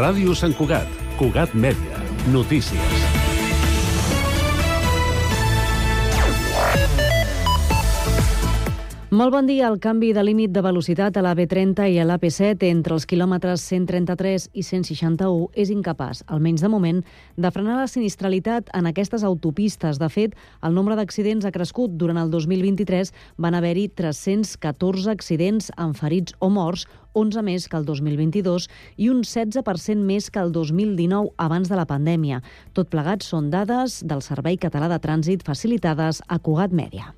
Ràdio Sant Cugat, Cugat Mèdia, notícies. Molt bon dia. El canvi de límit de velocitat a la B30 i a l'AP7 entre els quilòmetres 133 i 161 és incapaç, almenys de moment, de frenar la sinistralitat en aquestes autopistes. De fet, el nombre d'accidents ha crescut. Durant el 2023 van haver-hi 314 accidents amb ferits o morts, 11 més que el 2022 i un 16% més que el 2019 abans de la pandèmia. Tot plegat són dades del Servei Català de Trànsit facilitades a Cugat Mèdia.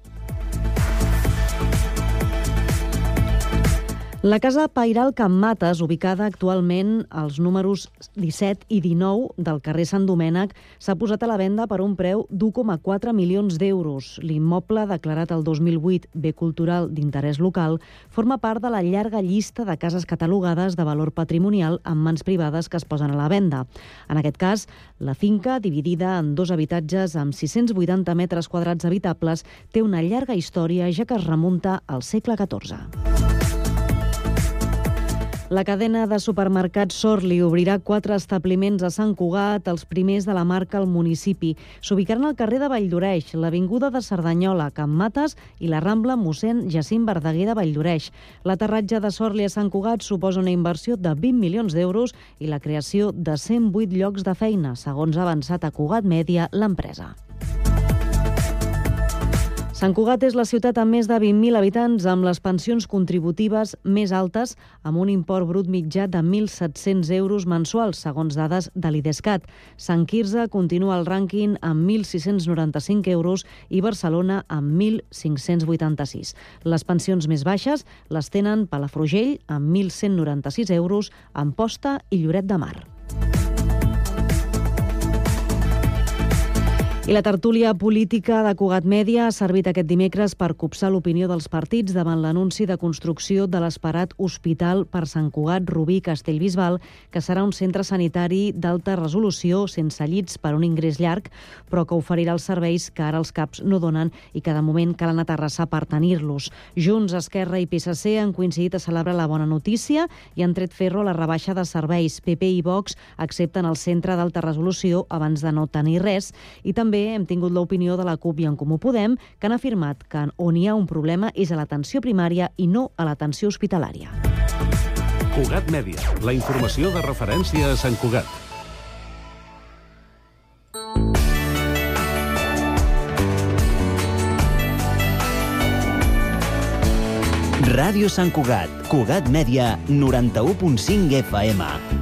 La casa Pairal Can Mates, ubicada actualment als números 17 i 19 del carrer Sant Domènec, s'ha posat a la venda per un preu d'1,4 milions d'euros. L'immoble, declarat el 2008 bé cultural d'interès local, forma part de la llarga llista de cases catalogades de valor patrimonial en mans privades que es posen a la venda. En aquest cas, la finca, dividida en dos habitatges amb 680 metres quadrats habitables, té una llarga història ja que es remunta al segle XIV. La cadena de supermercats Sorli obrirà quatre establiments a Sant Cugat, els primers de la marca al municipi. S'ubicaran al carrer de Valldoreix, l'Avinguda de Cerdanyola, Can Mates i la Rambla mossèn Jacint Verdaguer de Valldoreix. L'aterratge de Sorli a Sant Cugat suposa una inversió de 20 milions d'euros i la creació de 108 llocs de feina, segons ha avançat a Cugat Mèdia l'empresa. Sant Cugat és la ciutat amb més de 20.000 habitants amb les pensions contributives més altes amb un import brut mitjà de 1.700 euros mensuals, segons dades de l'IDESCAT. Sant Quirze continua el rànquing amb 1.695 euros i Barcelona amb 1.586. Les pensions més baixes les tenen Palafrugell amb 1.196 euros, Amposta i Lloret de Mar. I la tertúlia política de Cugat Mèdia ha servit aquest dimecres per copsar l'opinió dels partits davant l'anunci de construcció de l'esperat Hospital per Sant Cugat Rubí Castellbisbal, que serà un centre sanitari d'alta resolució sense llits per un ingrés llarg, però que oferirà els serveis que ara els CAPs no donen i que de moment calen aterrassar per tenir-los. Junts, Esquerra i PSC han coincidit a celebrar la bona notícia i han tret ferro la rebaixa de serveis. PP i Vox accepten el centre d'alta resolució abans de no tenir res i també també hem tingut l'opinió de la CUP i en Comú Podem, que han afirmat que on hi ha un problema és a l'atenció primària i no a l'atenció hospitalària. Cugat Mèdia, la informació de referència a Sant Cugat. Ràdio Sant Cugat, Cugat Mèdia, 91.5 FM.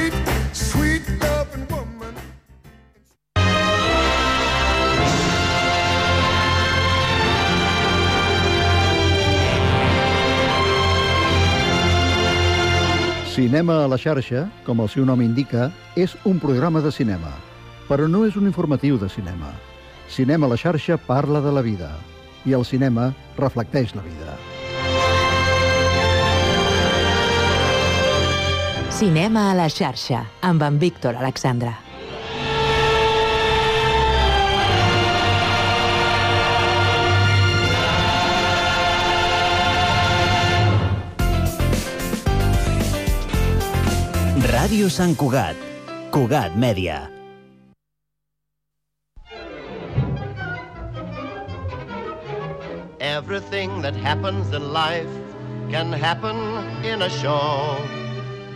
Cinema a la xarxa, com el seu nom indica, és un programa de cinema, però no és un informatiu de cinema. Cinema a la xarxa parla de la vida i el cinema reflecteix la vida. Cinema a la xarxa, amb en Víctor Alexandra. Ràdio Sant Cugat, Cugat Mèdia. Everything that happens in life can happen in a show.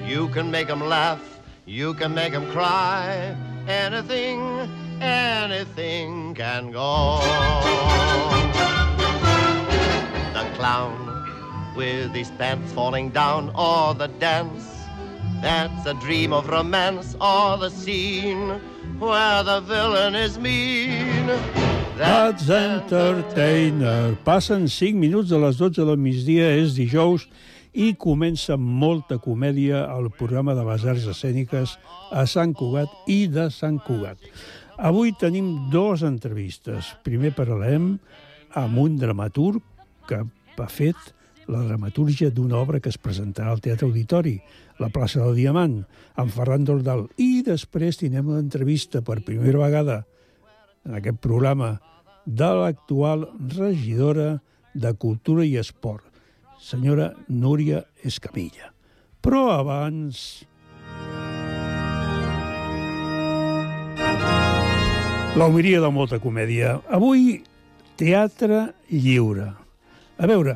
You can make them laugh, you can make them cry. Anything, anything can go. The clown with his pants falling down, or the dance that's a dream of romance, or the scene where the villain is mean. That's Entertainer. Passen 5 minuts de les 12 del migdia, és dijous, i comença molta comèdia el programa de les arts escèniques a Sant Cugat i de Sant Cugat. Avui tenim dues entrevistes. Primer parlarem amb un dramaturg que ha fet la dramatúrgia d'una obra que es presentarà al Teatre Auditori, La plaça del Diamant, amb Ferran Dordal. I després tindrem una entrevista per primera vegada en aquest programa de l'actual regidora de Cultura i Esport, senyora Núria Escamilla. Però abans... La humiria de molta comèdia. Avui, teatre lliure. A veure,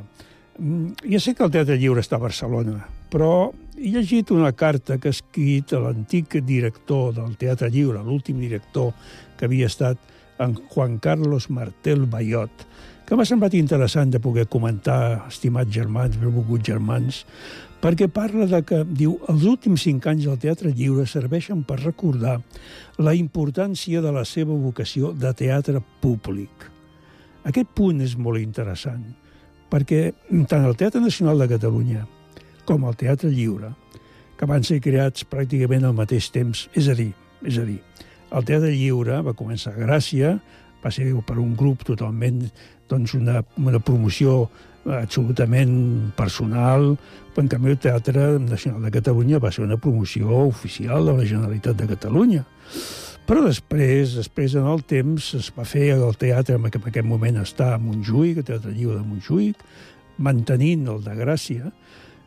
ja sé que el Teatre Lliure està a Barcelona, però he llegit una carta que ha escrit l'antic director del Teatre Lliure, l'últim director que havia estat en Juan Carlos Martel Bayot, que m'ha semblat interessant de poder comentar, estimats germans, benvolguts germans, perquè parla de que, diu, els últims cinc anys del Teatre Lliure serveixen per recordar la importància de la seva vocació de teatre públic. Aquest punt és molt interessant, perquè tant el Teatre Nacional de Catalunya com el Teatre Lliure, que van ser creats pràcticament al mateix temps, és a dir, és a dir, el Teatre Lliure va començar a Gràcia, va ser per un grup totalment, doncs, una, una promoció absolutament personal, en canvi el Teatre Nacional de Catalunya va ser una promoció oficial de la Generalitat de Catalunya. Però després, després en el temps, es va fer el teatre que en aquest moment està a Montjuïc, el Teatre Lliure de Montjuïc, mantenint el de Gràcia,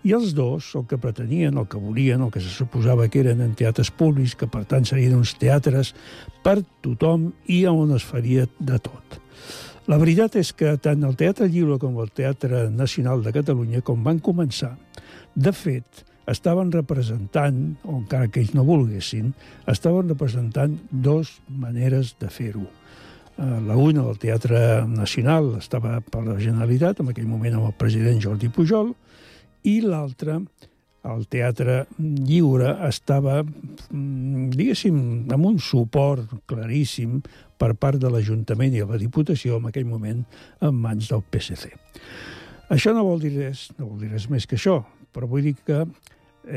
i els dos, el que pretenien, el que volien, el que se suposava que eren en teatres públics, que per tant serien uns teatres per tothom i on es faria de tot. La veritat és que tant el Teatre Lliure com el Teatre Nacional de Catalunya, com van començar, de fet, estaven representant, o encara que ells no volguessin, estaven representant dos maneres de fer-ho. Eh, la una, del Teatre Nacional, estava per la Generalitat, en aquell moment amb el president Jordi Pujol, i l'altra, el Teatre Lliure, estava, mm, diguéssim, amb un suport claríssim per part de l'Ajuntament i de la Diputació, en aquell moment, en mans del PSC. Això no vol dir res, no vol dir res més que això, però vull dir que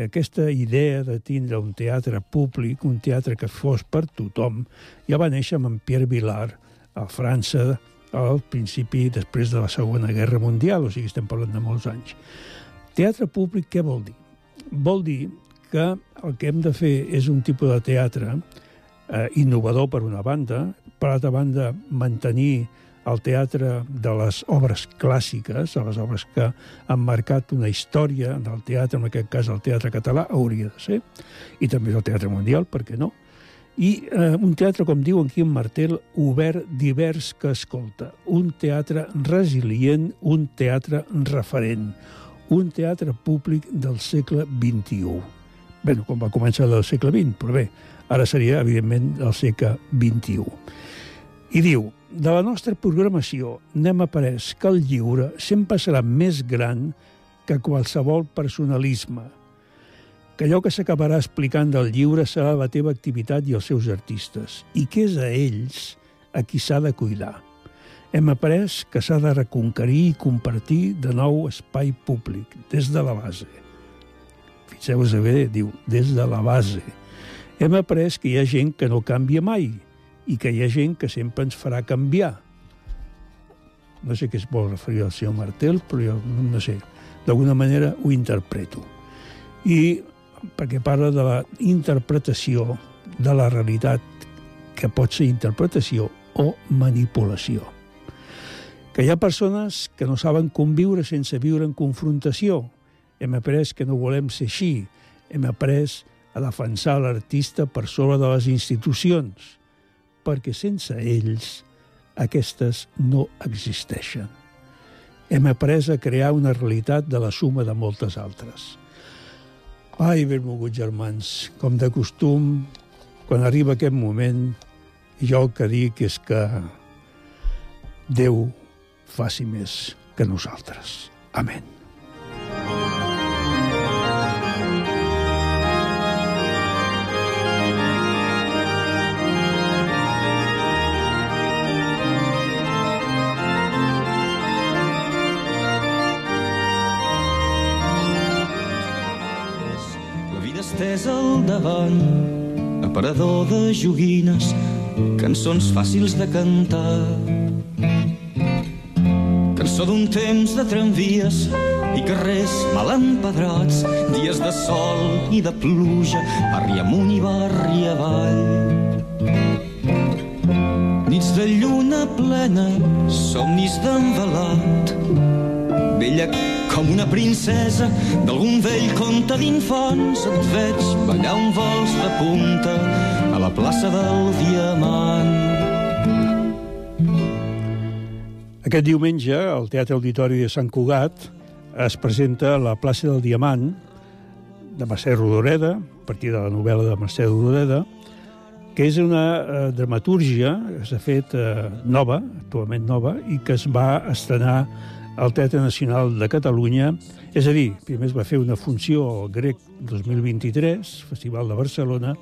aquesta idea de tindre un teatre públic, un teatre que fos per tothom, ja va néixer amb en Pierre Vilar a França al principi, després de la Segona Guerra Mundial, o sigui, estem parlant de molts anys. Teatre públic què vol dir? Vol dir que el que hem de fer és un tipus de teatre eh, innovador per una banda, per altra banda mantenir el teatre de les obres clàssiques, de les obres que han marcat una història del teatre, en aquest cas el teatre català, hauria de ser, i també el teatre mundial, per què no? I eh, un teatre, com diu en Martel, obert, divers, que escolta. Un teatre resilient, un teatre referent un teatre públic del segle XXI. Bé, com va començar del segle XX, però bé, ara seria, evidentment, del segle XXI. I diu, de la nostra programació n'hem après que el lliure sempre serà més gran que qualsevol personalisme, que allò que s'acabarà explicant del lliure serà la teva activitat i els seus artistes, i que és a ells a qui s'ha de cuidar hem après que s'ha de reconquerir i compartir de nou espai públic, des de la base. Fixeu-vos bé, diu, des de la base. Hem après que hi ha gent que no canvia mai i que hi ha gent que sempre ens farà canviar. No sé què es vol referir al senyor Martel, però jo no sé. D'alguna manera ho interpreto. I perquè parla de la interpretació de la realitat, que pot ser interpretació o manipulació que hi ha persones que no saben conviure sense viure en confrontació. Hem après que no volem ser així. Hem après a defensar l'artista per sobre de les institucions, perquè sense ells aquestes no existeixen. Hem après a crear una realitat de la suma de moltes altres. Ai, benvolguts germans, com de costum, quan arriba aquest moment, jo el que dic és que Déu faci més que nosaltres. Amén. De joguines, cançons fàcils de cantar. Cançó d'un temps de tramvies i carrers mal empedrats, dies de sol i de pluja, barri amunt i barri avall. Nits de lluna plena, somnis d'envelat, Vella com una princesa d'algun vell conte d'infants et veig ballar un vols de punta a la plaça del Diamant. Aquest diumenge, al Teatre Auditori de Sant Cugat, es presenta la plaça del Diamant de Mercè Rodoreda, a partir de la novel·la de Mercè Rodoreda, que és una eh, dramatúrgia que s'ha fet eh, nova, actualment nova, i que es va estrenar al Teatre Nacional de Catalunya. És a dir, primer es va fer una funció al Grec 2023, Festival de Barcelona,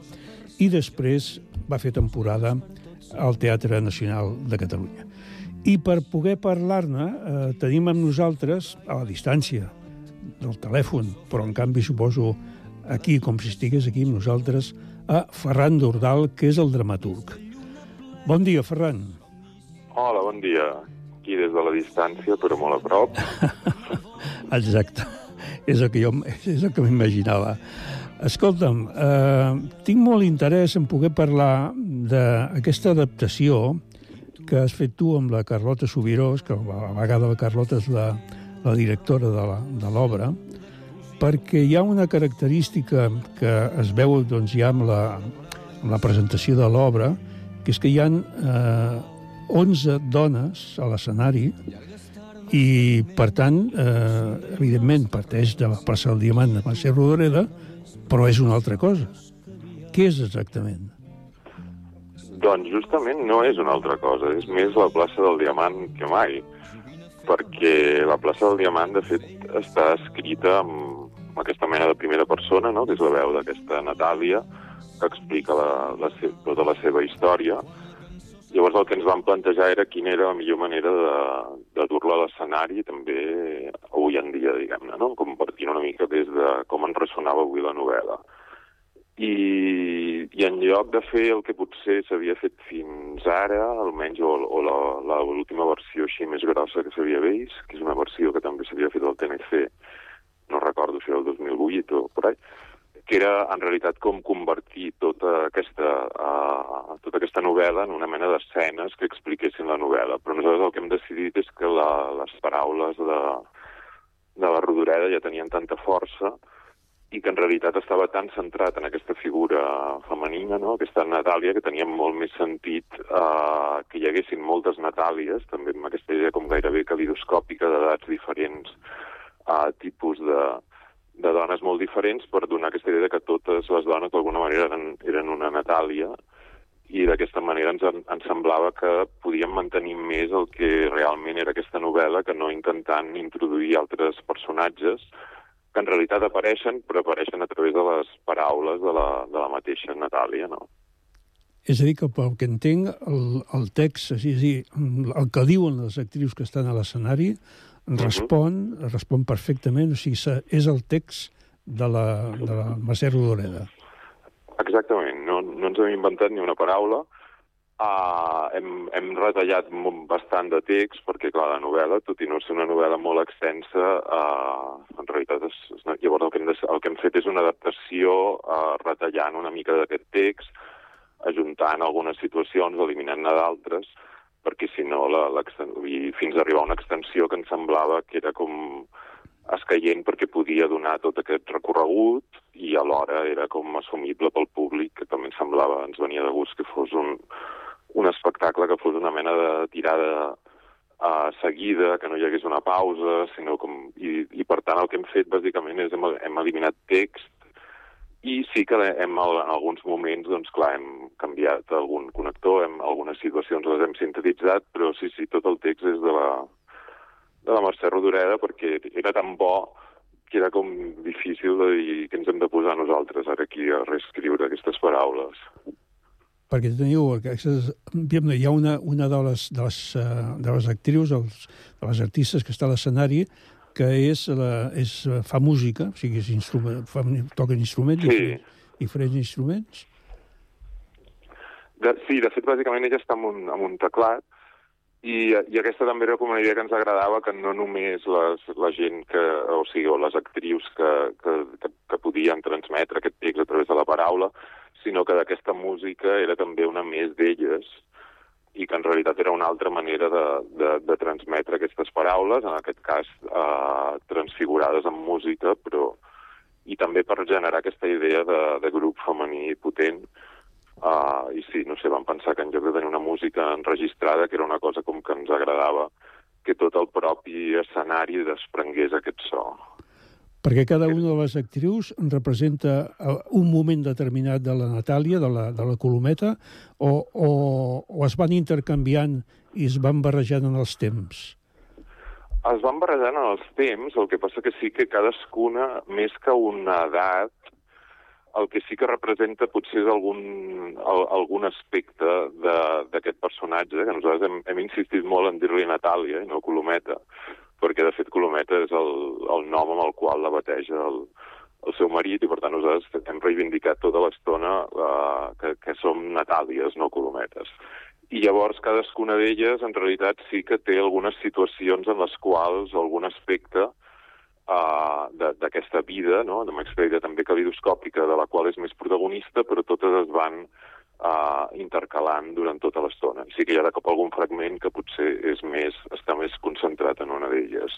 i després va fer temporada al Teatre Nacional de Catalunya. I per poder parlar-ne eh, tenim amb nosaltres, a la distància del telèfon, però en canvi suposo aquí, com si estigués aquí amb nosaltres, a Ferran Dordal, que és el dramaturg. Bon dia, Ferran. Hola, bon dia. Aquí des de la distància, però molt a prop. Exacte. És el que jo és el que m'imaginava. Escolta'm, eh, tinc molt interès en poder parlar d'aquesta adaptació que has fet tu amb la Carlota Subirós, que a la vegada la Carlota és la, la directora de l'obra, perquè hi ha una característica que es veu doncs, ja amb la, amb la presentació de l'obra, que és que hi ha eh, 11 dones a l'escenari i, per tant, eh, evidentment, parteix de la plaça del Diamant de Mercè Rodoreda, però és una altra cosa. Què és exactament? doncs justament no és una altra cosa, és més la plaça del Diamant que mai, perquè la plaça del Diamant, de fet, està escrita amb, aquesta mena de primera persona, no? que és la veu d'aquesta Natàlia, que explica la, la tota la seva història. Llavors el que ens vam plantejar era quina era la millor manera de, de dur-la a l'escenari, també avui en dia, diguem-ne, no? compartint una mica des de com ens ressonava avui la novel·la. I, i en lloc de fer el que potser s'havia fet fins ara, almenys o, o l'última versió així més grossa que s'havia vist, que és una versió que també s'havia fet al TNC, no recordo si era el 2008 o per ahí, que era en realitat com convertir tota aquesta, uh, tota aquesta novel·la en una mena d'escenes que expliquessin la novel·la. Però nosaltres el que hem decidit és que la, les paraules de, de la Rodoreda ja tenien tanta força i que en realitat estava tan centrat en aquesta figura femenina, no? aquesta Natàlia, que tenia molt més sentit eh, que hi haguessin moltes Natàlies, també amb aquesta idea com gairebé calidoscòpica d'edats diferents, eh, tipus de, de dones molt diferents, per donar aquesta idea de que totes les dones d'alguna manera eren, eren una Natàlia, i d'aquesta manera ens, ens semblava que podíem mantenir més el que realment era aquesta novel·la que no intentant introduir altres personatges que en realitat apareixen, però apareixen a través de les paraules de la, de la mateixa Natàlia, no? És a dir, que pel que entenc, el, el text, és a dir, el que diuen les actrius que estan a l'escenari, respon, respon perfectament, o sigui, és el text de la, de la Mercè Rodoreda. Exactament, no, no ens hem inventat ni una paraula, uh, hem, hem retallat bastant de text, perquè, clar, la novel·la, tot i no ser una novel·la molt extensa, uh, en realitat, és, és, llavors el que, hem de, el que hem fet és una adaptació uh, retallant una mica d'aquest text, ajuntant algunes situacions, eliminant-ne d'altres, perquè si no, la, i fins a arribar a una extensió que ens semblava que era com escaient perquè podia donar tot aquest recorregut i alhora era com assumible pel públic, que també ens semblava, ens venia de gust que fos un, un espectacle que fos una mena de tirada uh, seguida, que no hi hagués una pausa, sinó com... I, i per tant el que hem fet bàsicament és hem, hem eliminat text i sí que hem, en alguns moments, doncs clar, hem canviat algun connector, hem, algunes situacions les hem sintetitzat, però sí, sí, tot el text és de la, de la Mercè Rodoreda perquè era tan bo que era com difícil de dir que ens hem de posar nosaltres ara aquí a reescriure aquestes paraules. Perquè teniu, aquestes, hi ha una, una de, les, de, les, eh, de les actrius, els, de les artistes que està a l'escenari, que és la, és, fa música, o sigui, és instrument, fa, toquen instruments, Sí. diferents, diferents instruments. De, sí, de fet, bàsicament ella està amb un, amb un teclat i, i aquesta també era com una idea que ens agradava que no només les, la gent que, o sigui, o les actrius que, que, que, que podien transmetre aquest text a través de la paraula, sinó que d'aquesta música era també una més d'elles i que en realitat era una altra manera de, de, de transmetre aquestes paraules, en aquest cas eh, transfigurades en música, però i també per generar aquesta idea de, de grup femení potent. Uh, I sí, no sé, vam pensar que en lloc de tenir una música enregistrada, que era una cosa com que ens agradava, que tot el propi escenari desprengués aquest so. Perquè cada una de les actrius representa eh, un moment determinat de la Natàlia, de la, de la Colometa, o, o, o es van intercanviant i es van barrejant en els temps? Es van barrejant en els temps, el que passa que sí que cadascuna, més que una edat, el que sí que representa potser és algun, al, algun aspecte de- d'aquest personatge, que nosaltres hem, hem insistit molt en dir-li Natàlia i no Colometa, perquè de fet Colometa és el, el nom amb el qual la bateja el, el seu marit i per tant nosaltres hem reivindicat tota l'estona uh, que, que som Natàlies, no Colometes. I llavors cadascuna d'elles en realitat sí que té algunes situacions en les quals algun aspecte uh, d'aquesta vida, no? de m'explica també calidoscòpica, de la qual és més protagonista, però totes es van uh, intercalant durant tota l'estona. Sí que hi ha de cop algun fragment que potser és més, està més concentrat en una d'elles,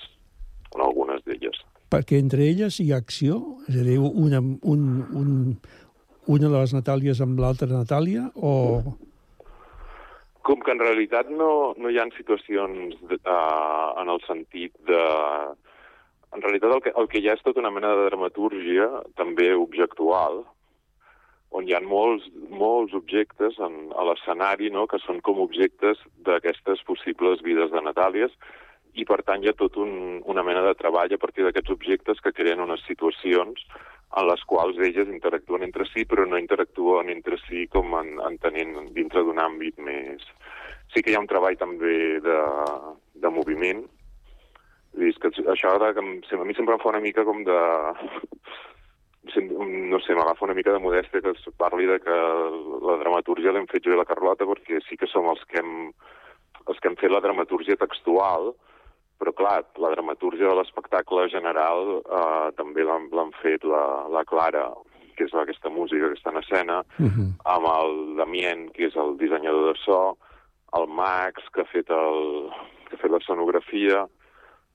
en algunes d'elles. Perquè entre elles hi ha acció? És a dir, una, un, un, una de les Natàlies amb l'altra Natàlia? O... Com que en realitat no, no hi ha situacions de, uh, en el sentit de... En realitat el que, el que hi ha és tota una mena de dramatúrgia, també objectual, on hi ha molts, molts objectes en, a l'escenari no? que són com objectes d'aquestes possibles vides de Natàlies i per tant hi ha tot un, una mena de treball a partir d'aquests objectes que creen unes situacions en les quals elles interactuen entre si, però no interactuen entre si com en, entenent dintre d'un àmbit més... Sí que hi ha un treball també de, de moviment, és que això de, que a mi sempre em fa una mica com de... No sé, m'agafa una mica de modèstia que es parli de que la dramatúrgia l'hem fet jo i la Carlota perquè sí que som els que hem, els que hem fet la dramatúrgia textual, però clar, la dramatúrgia de l'espectacle general eh, també l'han fet la, la Clara, que és aquesta música que està en escena, Uh -huh. amb el Damien, que és el dissenyador de so, el Max, que ha fet, el, que ha fet l'escenografia,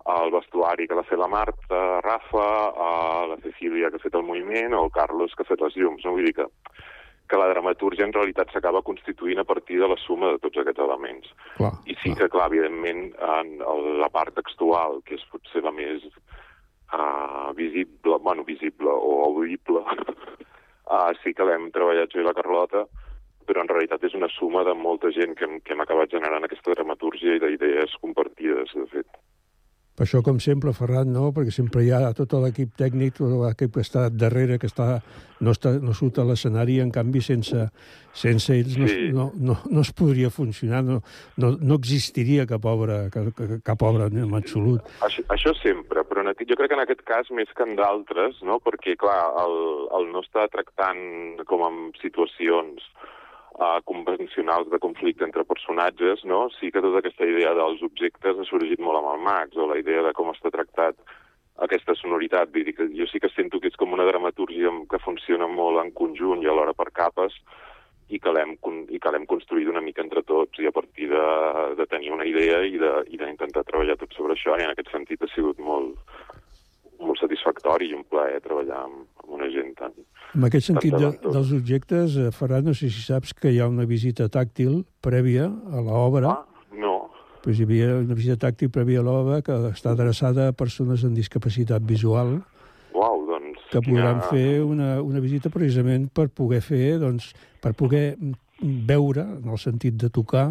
el vestuari que l'ha fet la Marta, Rafa, eh, la Cecília, que ha fet el moviment, o el Carlos, que ha fet les llums. No? Vull dir que, que la dramatúrgia en realitat s'acaba constituint a partir de la suma de tots aquests elements. Clar, I sí que, clar, evidentment, en la part textual, que és potser la més uh, visible, bueno, visible o audible, uh, sí que l'hem treballat jo i la Carlota, però en realitat és una suma de molta gent que hem, que hem acabat generant aquesta dramatúrgia i d'idees compartides, de fet. Per això, com sempre, Ferran, no? perquè sempre hi ha tot l'equip tècnic, tot l'equip que està darrere, que està, no, està, no surt a l'escenari, en canvi, sense, sense ells no, Sí. no, no, no es podria funcionar, no, no, no existiria cap obra, cap, cap obra en absolut. Això, això sempre, però en aquest, jo crec que en aquest cas més que en d'altres, no? perquè, clar, el, el no està tractant com en situacions uh, convencionals de conflicte entre personatges, no? sí que tota aquesta idea dels objectes ha sorgit molt amb el Max, o la idea de com està tractat aquesta sonoritat. Vull dir que jo sí que sento que és com una dramatúrgia que funciona molt en conjunt i alhora per capes, i que l'hem construït una mica entre tots i a partir de, de tenir una idea i de- i d'intentar treballar tot sobre això i en aquest sentit ha sigut molt, molt satisfactori i un plaer treballar amb, amb una gent tan... En aquest sentit de, dels objectes, eh, Ferran, no sé si saps que hi ha una visita tàctil prèvia a l'obra. Ah, no. Pues hi havia una visita tàctil prèvia a l'obra que està adreçada a persones amb discapacitat visual Uau, doncs... que podran fer una, una visita precisament per poder fer, doncs, per poder veure, en el sentit de tocar,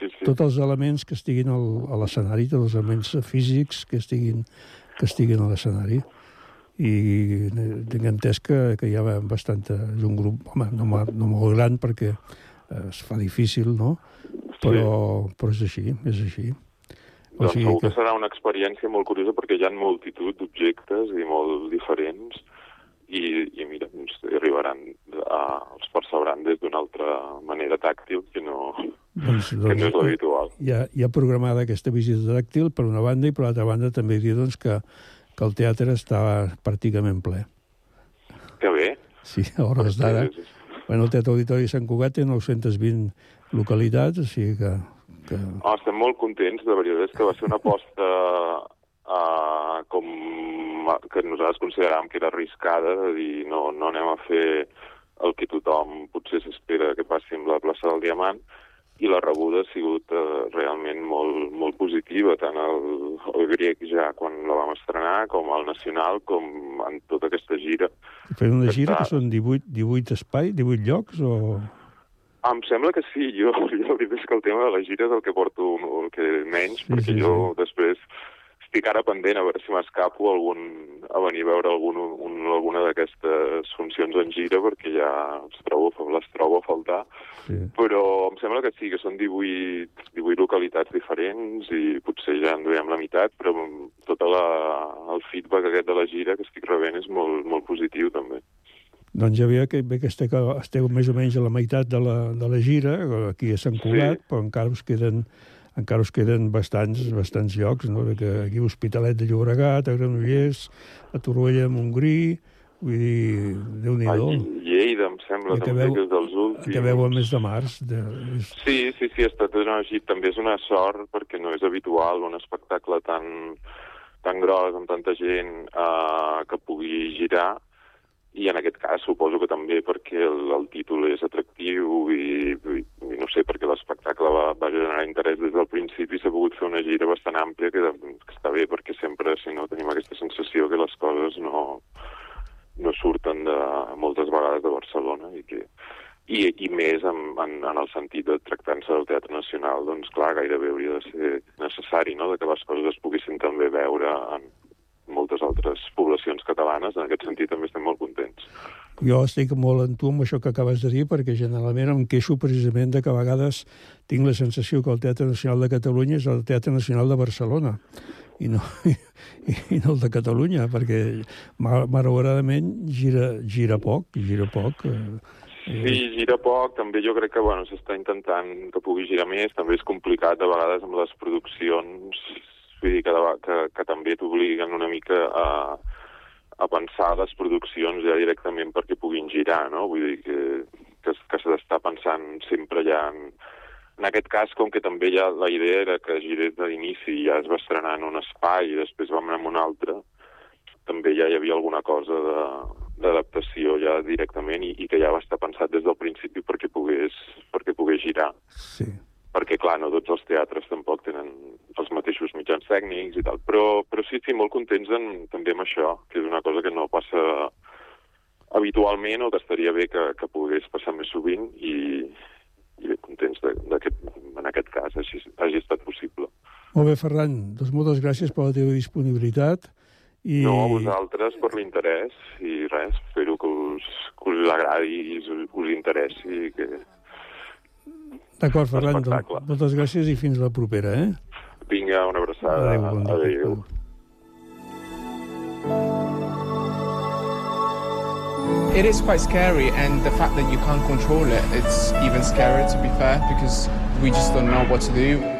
Sí, sí. tots els elements que estiguin al, a l'escenari, tots els elements físics que estiguin, que estiguin a l'escenari. I tinc entès que, que hi ha bastanta... És un grup, home, no, no molt gran perquè eh, es fa difícil, no? Però, però és així, és així. O doncs sigui segur que... que- serà una experiència molt curiosa perquè hi ha multitud d'objectes i molt diferents i, i mira, ens arribaran, a, els percebran des d'una altra manera tàctil que no, Doncs, que no és l'habitual. hi ha, hi ha programada aquesta visita tàctil per una banda i per l'altra banda també dir doncs, que, que el teatre està pràcticament ple. Que bé. Sí, a hores d'ara. Bueno, el Teatre Auditori Sant Cugat té 920 localitats, o sigui que... que... Oh, estem molt contents, de veritat, és que va ser una aposta uh, com que nosaltres consideràvem que era arriscada, de dir no, no anem a fer el que tothom potser s'espera que passi amb la plaça del Diamant, i la rebuda ha sigut uh, realment molt, molt positiva, tant el, el grec ja quan la vam estrenar, com el nacional, com en tota aquesta gira. Fent una gira Està- que són 18, 18 espai, 18 llocs, o... Em sembla que sí, jo, jo la veritat és que el tema de la gira és el que porto el que menys, Sí, perquè sí, jo després estic ara pendent a veure si m'escapo algun, a venir a veure algun, un, alguna d'aquestes funcions en gira, perquè ja els trobo, les trobo a faltar. Sí. Però em sembla que sí, que són 18, 18 localitats diferents i potser ja en duem la meitat, però tot la, el feedback aquest de la gira que estic rebent és molt, molt positiu també. Doncs ja veia que, bé que esteu, esteu més o menys a la meitat de la, de la gira, aquí a Sant Cugat, sí. però encara us queden encara us queden bastants, bastants llocs, no? Que aquí a Hospitalet de Llobregat, a Granollers, a Torroella de Montgrí, vull dir, déu nhi A Lleida, em sembla, I també, que és dels últims. Acabeu al mes de març. De, Sí, sí, sí, ha estat una, així. també és una sort perquè no és habitual un espectacle tan, tan gros amb tanta gent eh, que pugui girar i en aquest cas suposo que també perquè el, el títol és atractiu i, i, i no sé, perquè l'espectacle va, va generar interès des del principi s'ha pogut fer una gira bastant àmplia que, que està bé perquè sempre, si no, tenim aquesta sensació que les coses no, no surten de, moltes vegades de Barcelona i que i, i més en, en, en el sentit de tractant-se del Teatre Nacional, doncs clar, gairebé hauria de ser necessari, no?, de que les coses es poguessin també veure en moltes altres poblacions catalanes. En aquest sentit també estem molt contents. Jo estic molt en tu amb això que acabes de dir, perquè generalment em queixo precisament de que a vegades tinc la sensació que el Teatre Nacional de Catalunya és el Teatre Nacional de Barcelona i no, i, i no el de Catalunya, perquè mal- malauradament gira, gira poc, gira poc. Eh, Sí, gira poc, també jo crec que bueno, s'està intentant que pugui girar més, també és complicat a vegades amb les produccions, vull dir que, que, que també t'obliguen una mica a, a pensar les produccions ja directament perquè puguin girar, no? Vull dir que, que, que s'està pensant sempre ja en, en aquest cas, com que també ja la idea era que girés de l'inici i ja es va estrenar en un espai i després vam anar en un altre, també ja hi havia alguna cosa d'adaptació ja directament i, i que ja va estar pensat des del principi perquè pogués, perquè pogués girar. Sí. Perquè, clar, no tots els teatres tampoc tenen els mateixos mitjans tècnics i tal. Però, però sí, sí, molt contents en, també amb això, que és una cosa que no passa habitualment o que estaria bé que, que pogués passar més sovint i, i bé, contents de, de que en aquest cas hagi, hagi estat possible. Molt bé, Ferran, doncs moltes gràcies per la teva disponibilitat. I... No, a vosaltres per l'interès i res, espero que us, que us agradi i us, us interessi i que D'acord, Ferran, doncs, moltes gràcies i fins la propera, eh? vinga una abraçada. Adéu, bon dia. Adéu. It is quite scary, and the fact that you can't control it, it's even scarier to be fair, because we just don't know what to do.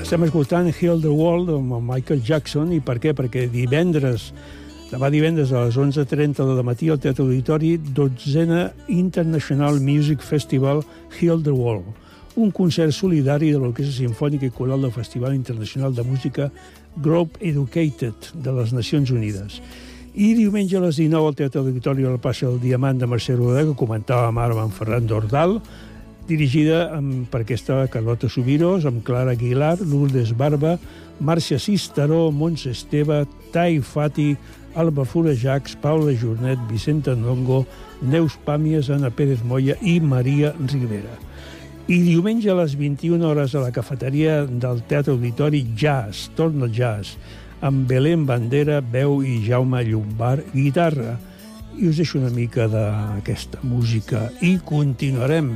Estem escoltant Heal the World amb el Michael Jackson. I per què? Perquè divendres Demà divendres a les 11.30 de matí al Teatre Auditori, dotzena International Music Festival Heal the World, un concert solidari de l'Orquestra Simfònica i Coral del Festival Internacional de Música Group Educated de les Nacions Unides. I diumenge a les 19 al Teatre Auditori del Passa del Diamant de Mercè Rodà, que comentàvem ara amb Ferran Dordal, dirigida amb, per aquesta Carlota Subiros, amb Clara Aguilar, Lourdes Barba, Màrcia Cisteró, Montse Esteve, Tai Fati, Alba Forajacs, Paula Jornet, Vicenta Ndongo, Neus Pàmies, Anna Pérez Moya i Maria Rivera. I diumenge a les 21 hores a la cafeteria del Teatre Auditori Jazz, torna el jazz, amb Belén Bandera, veu i Jaume Llombar, guitarra. I us deixo una mica d'aquesta música i continuarem.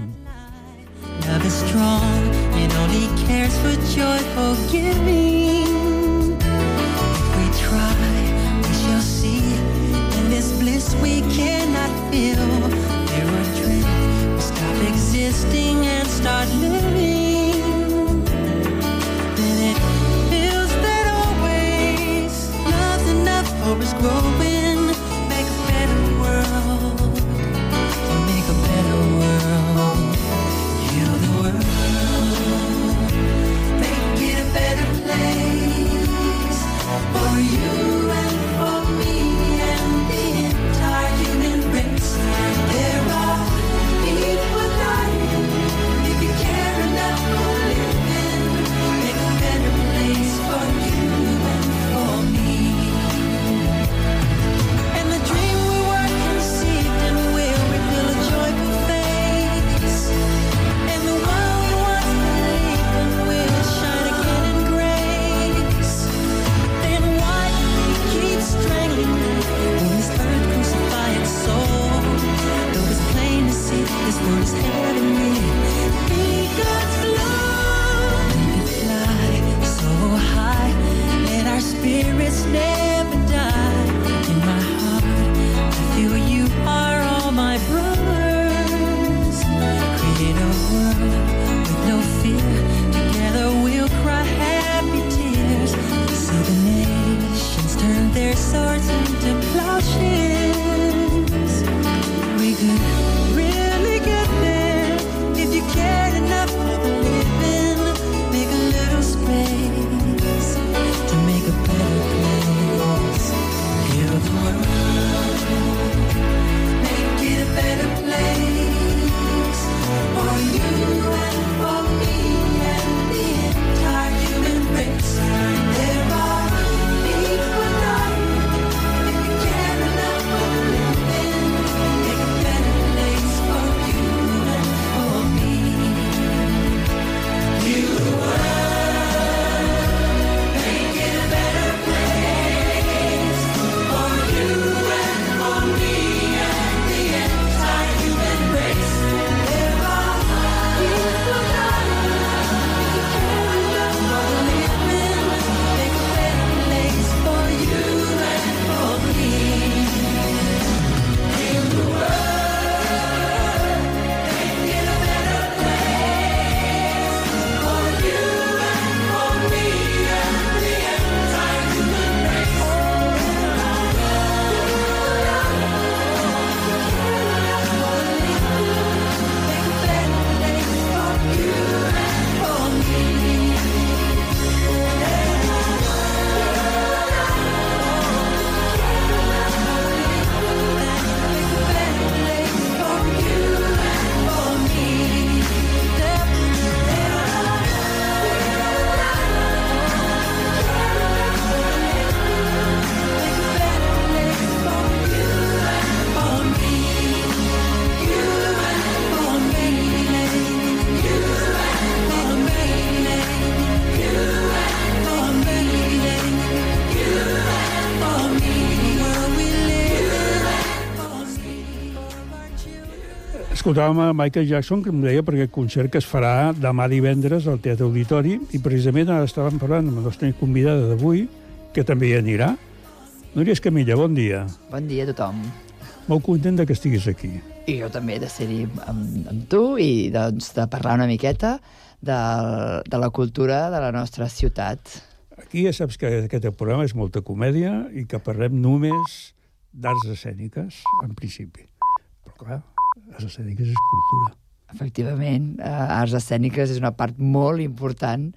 Love is strong, it only cares for joyful giving. If we try, we shall see. In this bliss we cannot feel. There are dreams, we stop existing and start living. Enough for us growing. Escoltàvem a Michael Jackson, que em deia per aquest concert que es farà demà divendres al Teatre Auditori, i precisament ara estàvem parlant amb la nostra convidada d'avui, que també hi anirà. Núria Escamilla, bon dia. Bon dia a tothom. Molt content que estiguis aquí. I jo també de ser-hi amb, amb tu i doncs, de parlar una miqueta de, de la cultura de la nostra ciutat. Aquí ja saps que aquest programa és molta comèdia i que parlem només d'arts escèniques, en principi. Però, clar, arts escèniques és cultura. Efectivament, eh, arts escèniques és una part molt important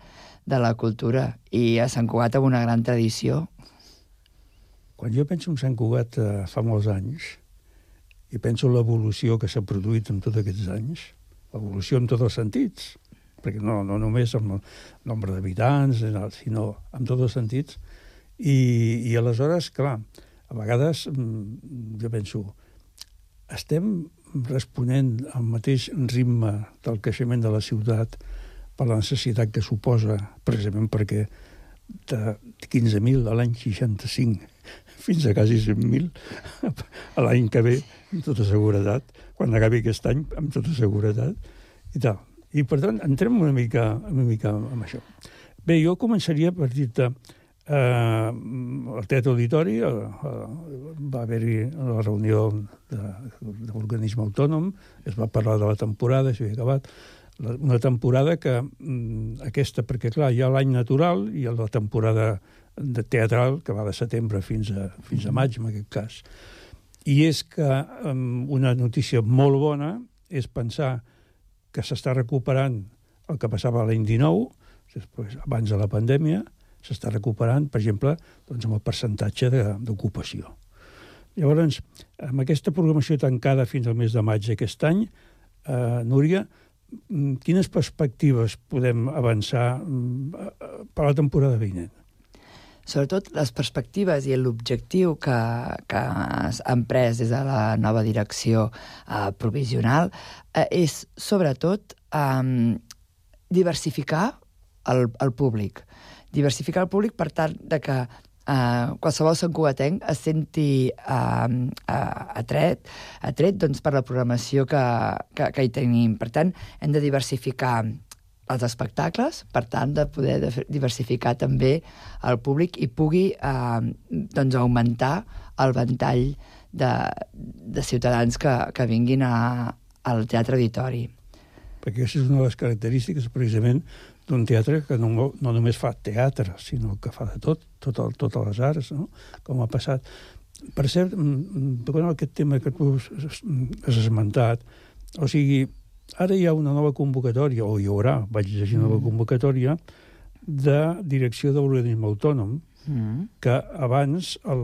de la cultura i a Sant Cugat amb una gran tradició. Quan jo penso en Sant Cugat eh, fa molts anys i penso en l'evolució que s'ha produït en tots aquests anys, evolució en tots els sentits, perquè no, no només amb el nombre d'habitants, sinó en tots els sentits, i, i aleshores, clar, a vegades mm, jo penso, estem responent al mateix ritme del creixement de la ciutat per la necessitat que suposa, precisament perquè de 15.000 a l'any 65 fins a quasi 100.000 a l'any que ve, amb tota seguretat, quan acabi aquest any, amb tota seguretat, i tal. I, per tant, entrem una mica, una mica amb això. Bé, jo començaria per dir-te eh, al Teatre Auditori eh, eh, va haver-hi la reunió de, de l'organisme autònom, es va parlar de la temporada, s'havia acabat, la, una temporada que mm, aquesta, perquè clar, hi ha l'any natural i la temporada de teatral, que va de setembre fins a, fins a maig, en aquest cas. I és que una notícia molt bona és pensar que s'està recuperant el que passava l'any 19, després, abans de la pandèmia, s'està recuperant, per exemple, doncs, amb el percentatge d'ocupació. Llavors, amb aquesta programació tancada fins al mes de maig d'aquest any, eh, Núria, mm, quines perspectives podem avançar mm, per la temporada vinent? Sobretot les perspectives i l'objectiu que, que han pres des de la nova direcció eh, provisional eh, és, sobretot, eh, diversificar el, el públic. Diversificar el públic per tant de que eh, qualsevol santcugatenc es senti eh, eh, atret, atret doncs, per la programació que, que, que hi tenim. Per tant, hem de diversificar els espectacles, per tant, de poder de diversificar també el públic i pugui eh, doncs, augmentar el ventall de, de ciutadans que, que vinguin a, al Teatre Auditori. Perquè aquesta és una de les característiques, precisament, d'un teatre que no, no només fa teatre, sinó que fa de tot, tot el, totes les arts, no? com ha passat. Per cert, mm, tocant aquest tema que tu has esmentat, o sigui, ara hi ha una nova convocatòria, o hi haurà, vaig llegir una nova convocatòria, de direcció de l'organisme autònom, Mm. que abans el,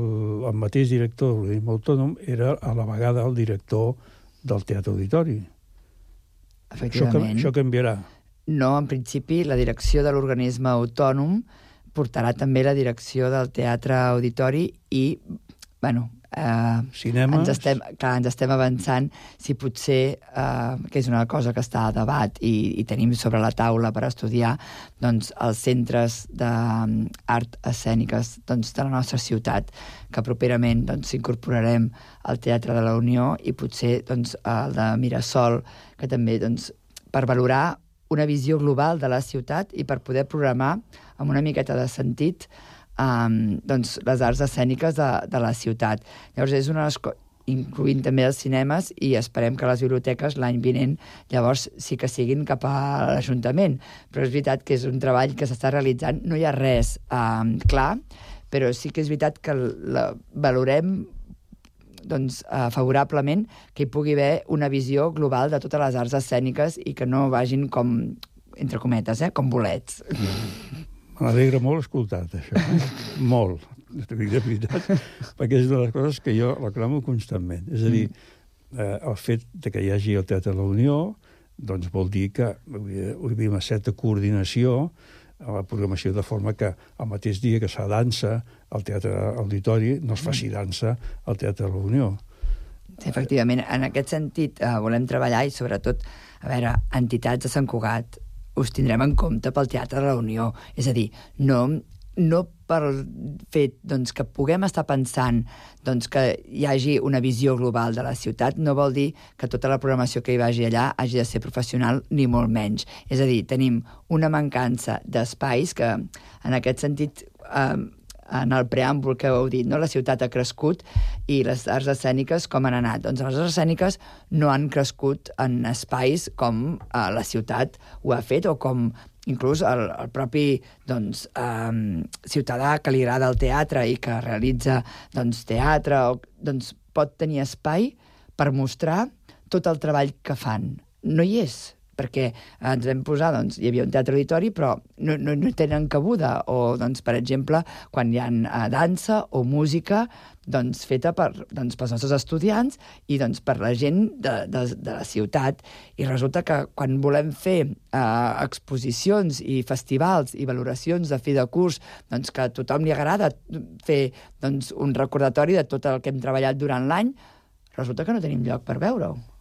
el mateix director de l'organisme autònom era a la vegada el director del Teatre Auditori. Això, això canviarà. No, en principi, la direcció de l'organisme autònom portarà també la direcció del teatre auditori i, bueno, eh, Cinemes. ens estem, clar, ens estem avançant si potser, eh, que és una cosa que està a debat i, i tenim sobre la taula per estudiar, doncs els centres d'art escèniques doncs, de la nostra ciutat, que properament doncs, incorporarem al Teatre de la Unió i potser doncs, el de Mirasol, que també doncs, per valorar una visió global de la ciutat i per poder programar amb una miqueta de sentit um, doncs, les arts escèniques de, de la ciutat. Llavors, és una incloent també els cinemes i esperem que les biblioteques l'any vinent llavors sí que siguin cap a l'Ajuntament. Però és veritat que és un treball que s'està realitzant, no hi ha res um, clar, però sí que és veritat que la valorem doncs, eh, favorablement que hi pugui haver una visió global de totes les arts escèniques i que no vagin com, entre cometes, eh, com bolets. M'alegra molt escoltar-te, això. eh? molt, t'ho dic de veritat, perquè és una de les coses que jo reclamo constantment. És a dir, eh, el fet de que hi hagi el Teatre de la Unió doncs vol dir que hi havia una certa coordinació a la programació de forma que el mateix dia que es fa dansa al Teatre Auditori no es faci dansa al Teatre de la Unió. Sí, efectivament, en aquest sentit eh, volem treballar i sobretot, a veure, entitats de Sant Cugat us tindrem en compte pel Teatre de la Unió. És a dir, no, no pel fet doncs, que puguem estar pensant doncs, que hi hagi una visió global de la ciutat, no vol dir que tota la programació que hi vagi allà hagi de ser professional, ni molt menys. És a dir, tenim una mancança d'espais que, en aquest sentit, eh, en el preàmbul que heu dit, no? la ciutat ha crescut i les arts escèniques com han anat? Doncs les arts escèniques no han crescut en espais com eh, la ciutat ho ha fet o com inclús el, el propi doncs, um, ciutadà que li agrada el teatre i que realitza doncs, teatre o, doncs, pot tenir espai per mostrar tot el treball que fan. No hi és, perquè ens vam posar, doncs, hi havia un teatre auditori, però no, no, no tenen cabuda. O, doncs, per exemple, quan hi ha uh, dansa o música doncs, feta per, doncs, pels nostres estudiants i doncs, per la gent de, de, de la ciutat. I resulta que quan volem fer uh, exposicions i festivals i valoracions de fi de curs, doncs, que a tothom li agrada fer doncs, un recordatori de tot el que hem treballat durant l'any, resulta que no tenim lloc per veure-ho.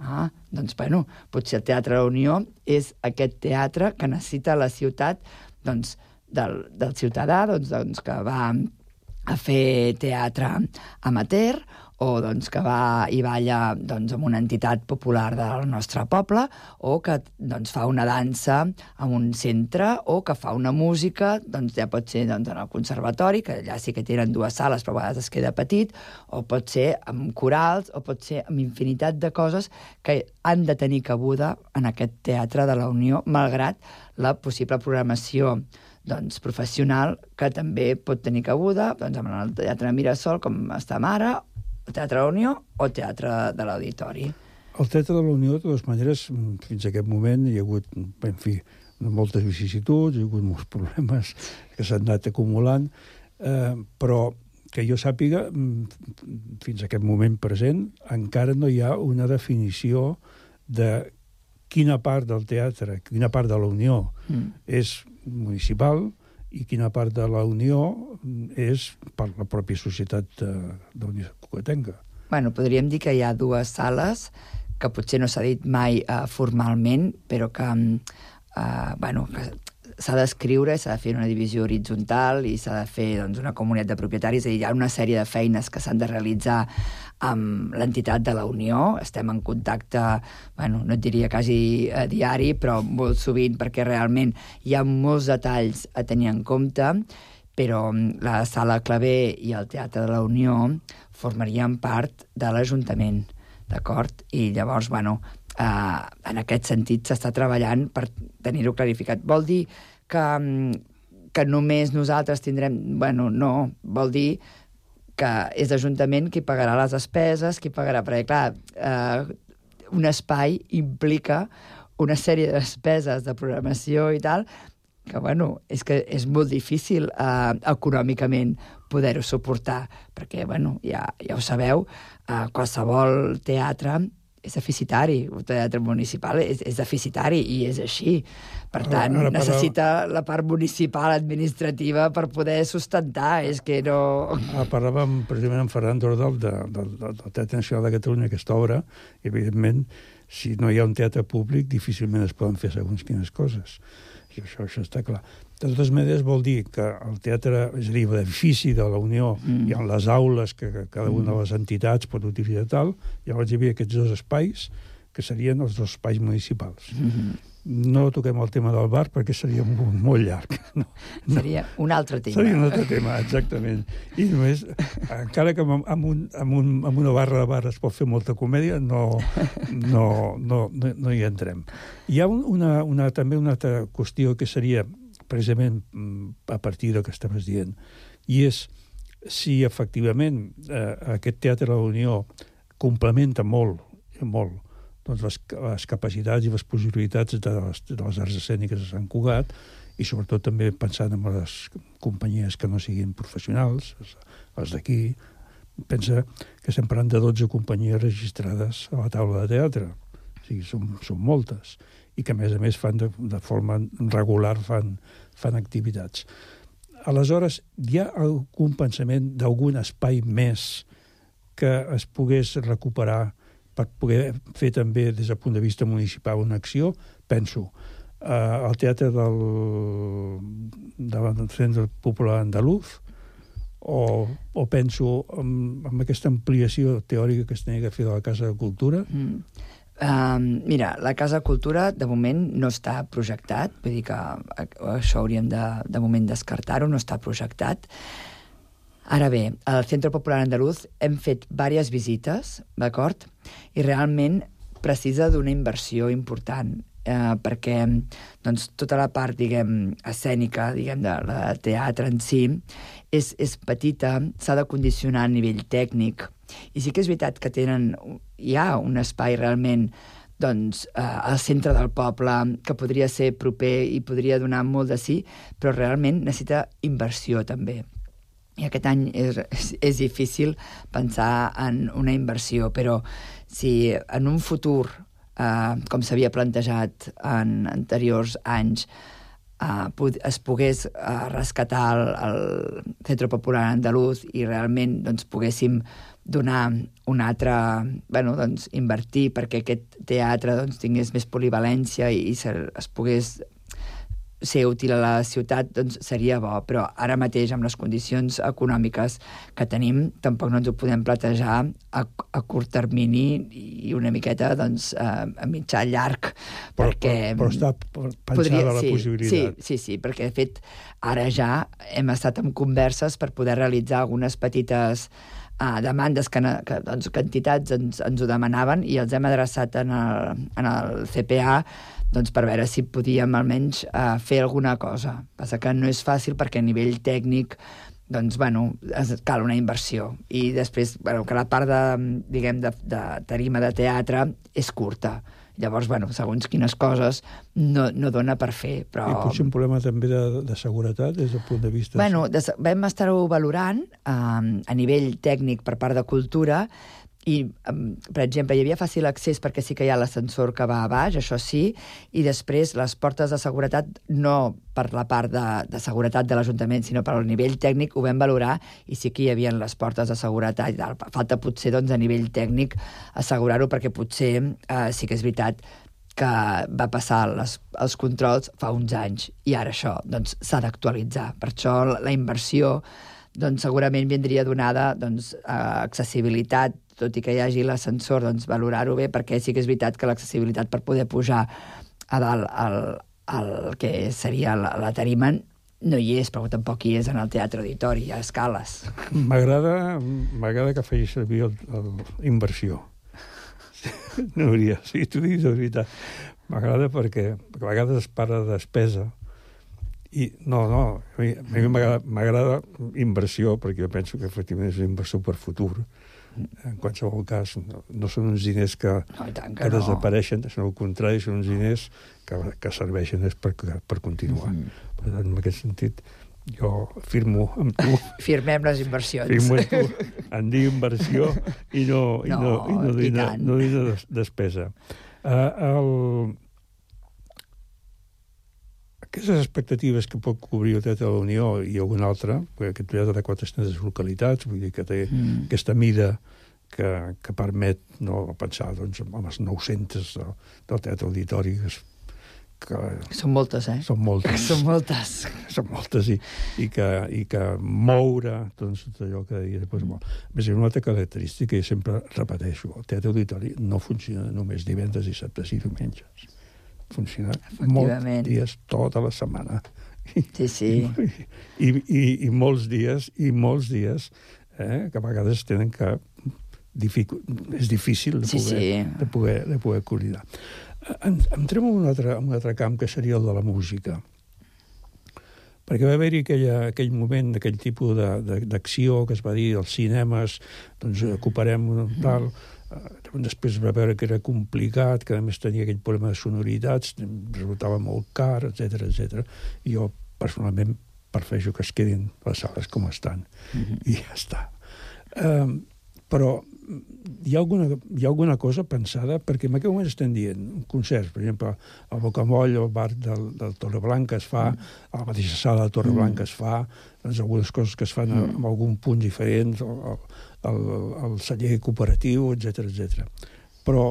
Ah, doncs, bueno, potser el Teatre de la Unió és aquest teatre que necessita la ciutat doncs, del, del ciutadà doncs, doncs, que va a fer teatre amateur o doncs, que va i balla doncs, amb una entitat popular del nostre poble, o que doncs, fa una dansa en un centre, o que fa una música, doncs ja pot ser doncs, en el conservatori, que allà sí que tenen dues sales, però a vegades es queda petit, o pot ser amb corals, o pot ser amb infinitat de coses que han de tenir cabuda en aquest teatre de la Unió, malgrat la possible programació doncs, professional que també pot tenir cabuda doncs, amb el Teatre Mirasol, com estem ara, el Teatre Unió o Teatre de l'Auditori. El Teatre de la Unió, de totes maneres, fins a aquest moment hi ha hagut, en fi, moltes vicissituds, hi ha hagut molts problemes que s'han anat acumulant, eh, però que jo sàpiga, fins a aquest moment present, encara no hi ha una definició de quina part del teatre, quina part de la Unió mm. és municipal i quina part de la Unió és per la pròpia societat de, de Unió Cucatenca. Bueno, podríem dir que hi ha dues sales que potser no s'ha dit mai uh, formalment, però que, uh, bueno, que s'ha d'escriure, s'ha de fer una divisió horitzontal i s'ha de fer doncs, una comunitat de propietaris, és a dir, hi ha una sèrie de feines que s'han de realitzar amb l'entitat de la Unió. Estem en contacte, bueno, no et diria quasi a diari, però molt sovint, perquè realment hi ha molts detalls a tenir en compte, però mm, la Sala Clavé i el Teatre de la Unió formarien part de l'Ajuntament, d'acord? I llavors, bueno, eh, en aquest sentit s'està treballant per tenir-ho clarificat. Vol dir que, mm, que només nosaltres tindrem... Bueno, no, vol dir que és l'Ajuntament qui pagarà les despeses, qui pagarà... Perquè, clar, eh, un espai implica una sèrie de despeses de programació i tal, que, bueno, és que és molt difícil eh, econòmicament poder-ho suportar, perquè, bueno, ja, ja ho sabeu, eh, qualsevol teatre és deficitari, el teatre municipal és, és deficitari i és així. Per tant, ara, ara necessita parla... la part municipal administrativa per poder sustentar, és que no... Ah, parlàvem precisament amb Ferran Dordal de, de, de, del Teatre Nacional de Catalunya, aquesta obra, i evidentment, si no hi ha un teatre públic, difícilment es poden fer segons quines coses. I això, això està clar. De totes maneres, vol dir que el teatre, és a dir, l'edifici de la Unió, mm. hi ha les aules que, que cada una de les entitats pot utilitzar tal, llavors hi havia aquests dos espais que serien els dos espais municipals. Mm -hmm. No toquem el tema del bar perquè seria molt, molt llarg. No, no. Seria un altre tema. Seria un altre tema, exactament. I només, encara que amb, un, amb, un, amb una barra de bar es pot fer molta comèdia, no, no, no, no, no hi entrem. Hi ha una, una, també una altra qüestió que seria precisament mm, a partir del que estaves dient, i és si efectivament eh, aquest Teatre de la Unió complementa molt, molt doncs les, les capacitats i les possibilitats de les, de les arts escèniques de Sant Cugat i sobretot també pensant en les companyies que no siguin professionals, les d'aquí, pensa que estem parlant de 12 companyies registrades a la taula de teatre. O sigui, són, són moltes i que, a més a més, fan de, de forma regular fan, fan activitats. Aleshores, hi ha algun pensament d'algun espai més que es pogués recuperar per poder fer també, des del punt de vista municipal, una acció? Penso, eh, al Teatre del, del Centre Popular Andaluz, o, o penso en, en aquesta ampliació teòrica que es tenia que fer de la Casa de Cultura, mm Uh, mira, la Casa Cultura de moment no està projectat, vull dir que això hauríem de, de moment descartar-ho, no està projectat. Ara bé, al Centre Popular Andaluz hem fet diverses visites, d'acord? I realment precisa d'una inversió important. eh, perquè doncs, tota la part, diguem, escènica, diguem, de, de teatre en si, és, és petita, s'ha de condicionar a nivell tècnic, i sí que és veritat que tenen, hi ha un espai realment doncs, eh, al centre del poble, que podria ser proper i podria donar molt de sí, però realment necessita inversió també. I aquest any és, és, difícil pensar en una inversió, però si en un futur, eh, com s'havia plantejat en anteriors anys, eh, es pogués eh, rescatar el, el Centre Popular Andaluz i realment doncs, poguéssim donar un altre... bueno, doncs, invertir perquè aquest teatre doncs, tingués més polivalència i, i es pogués ser útil a la ciutat doncs seria bo, però ara mateix amb les condicions econòmiques que tenim tampoc no ens ho podem platejar a, a curt termini i una miqueta doncs, a, a mitjà llarg però, perquè però, però està pensada podria, la sí, possibilitat. sí, sí, sí, perquè de fet ara ja hem estat en converses per poder realitzar algunes petites uh, demandes que, que, doncs, que entitats ens, ens ho demanaven i els hem adreçat en el, en el CPA doncs per veure si podíem almenys uh, fer alguna cosa. Passa que no és fàcil perquè a nivell tècnic doncs, bueno, es, cal una inversió. I després, bueno, que la part de, diguem, de, de tarima de teatre és curta. Llavors, bueno, segons quines coses no, no dona per fer, però... I potser un problema també de, de seguretat des del punt de vista... Bueno, des, vam estar-ho valorant eh, a nivell tècnic per part de cultura i, per exemple, hi havia fàcil accés perquè sí que hi ha l'ascensor que va a baix, això sí, i després les portes de seguretat, no per la part de, de seguretat de l'Ajuntament, sinó per al nivell tècnic, ho vam valorar i sí que hi havia les portes de seguretat i. Falta potser, doncs, a nivell tècnic assegurar-ho perquè potser eh, sí que és veritat que va passar les, els controls fa uns anys i ara això doncs, s'ha d'actualitzar. Per això la, la inversió doncs, segurament vindria donada doncs, a accessibilitat, tot i que hi hagi l'ascensor, doncs valorar-ho bé, perquè sí que és veritat que l'accessibilitat per poder pujar a dalt al, al que seria la, la tarima no hi és, però tampoc hi és en el teatre auditori, ha escales. M'agrada m'agrada que facis servir el, el, inversió. No hauria, sí, t'ho dic de veritat. M'agrada perquè, perquè a vegades es parla de despesa i no, no, a mi, a m'agrada inversió perquè jo penso que efectivament és una inversió per futur en qualsevol cas, no, no són uns diners que, no, que, que no. desapareixen, sinó al contrari, són uns diners que, que serveixen és per, per continuar. Mm -hmm. Per tant, en aquest sentit, jo firmo amb tu. Firmem les inversions. Firmo amb tu, en dir inversió i no, i no, No, i no, i i no, tant. no dir des, despesa. Uh, el, aquestes expectatives que pot cobrir el Teatre de la Unió i algun altre, perquè aquest teatre de 400 localitats, vull dir que té mm. aquesta mida que, que permet no, pensar doncs, en les 900 del, del Teatre Auditori, que, és- que Són moltes, eh? són moltes. Són moltes. Són moltes i, i, que, i que moure doncs, tot allò que deia. Doncs, molt. A més, una altra característica que sempre repeteixo. El teatre auditori no funciona només divendres, dissabtes i diumenges. Funciona molts dies tota la setmana. Sí, sí. I, i, i molts dies, i molts dies, eh, que a vegades tenen que... Dificu... És difícil de Sí, poder, sí. de poder, de poder coordinar. En, entrem en un altre, en un altre camp, que seria el de la música perquè va haver-hi aquell moment, aquell tipus d'acció que es va dir als cinemes, doncs ocuparem un tal... Eh, després va veure que era complicat, que a més tenia aquell problema de sonoritats, resultava molt car, etc etc. I jo, personalment, prefereixo que es quedin les sales com estan. I ja està. Um, però hi ha, alguna, hi ha alguna cosa pensada, perquè en aquell moment estem dient concerts, per exemple, al Bocamoll, al bar del, del Torreblanca es fa, a la mateixa sala de Torreblanca es fa, doncs algunes coses que es fan mm. en algun punt diferent, el, el, el celler cooperatiu, etc etc. Però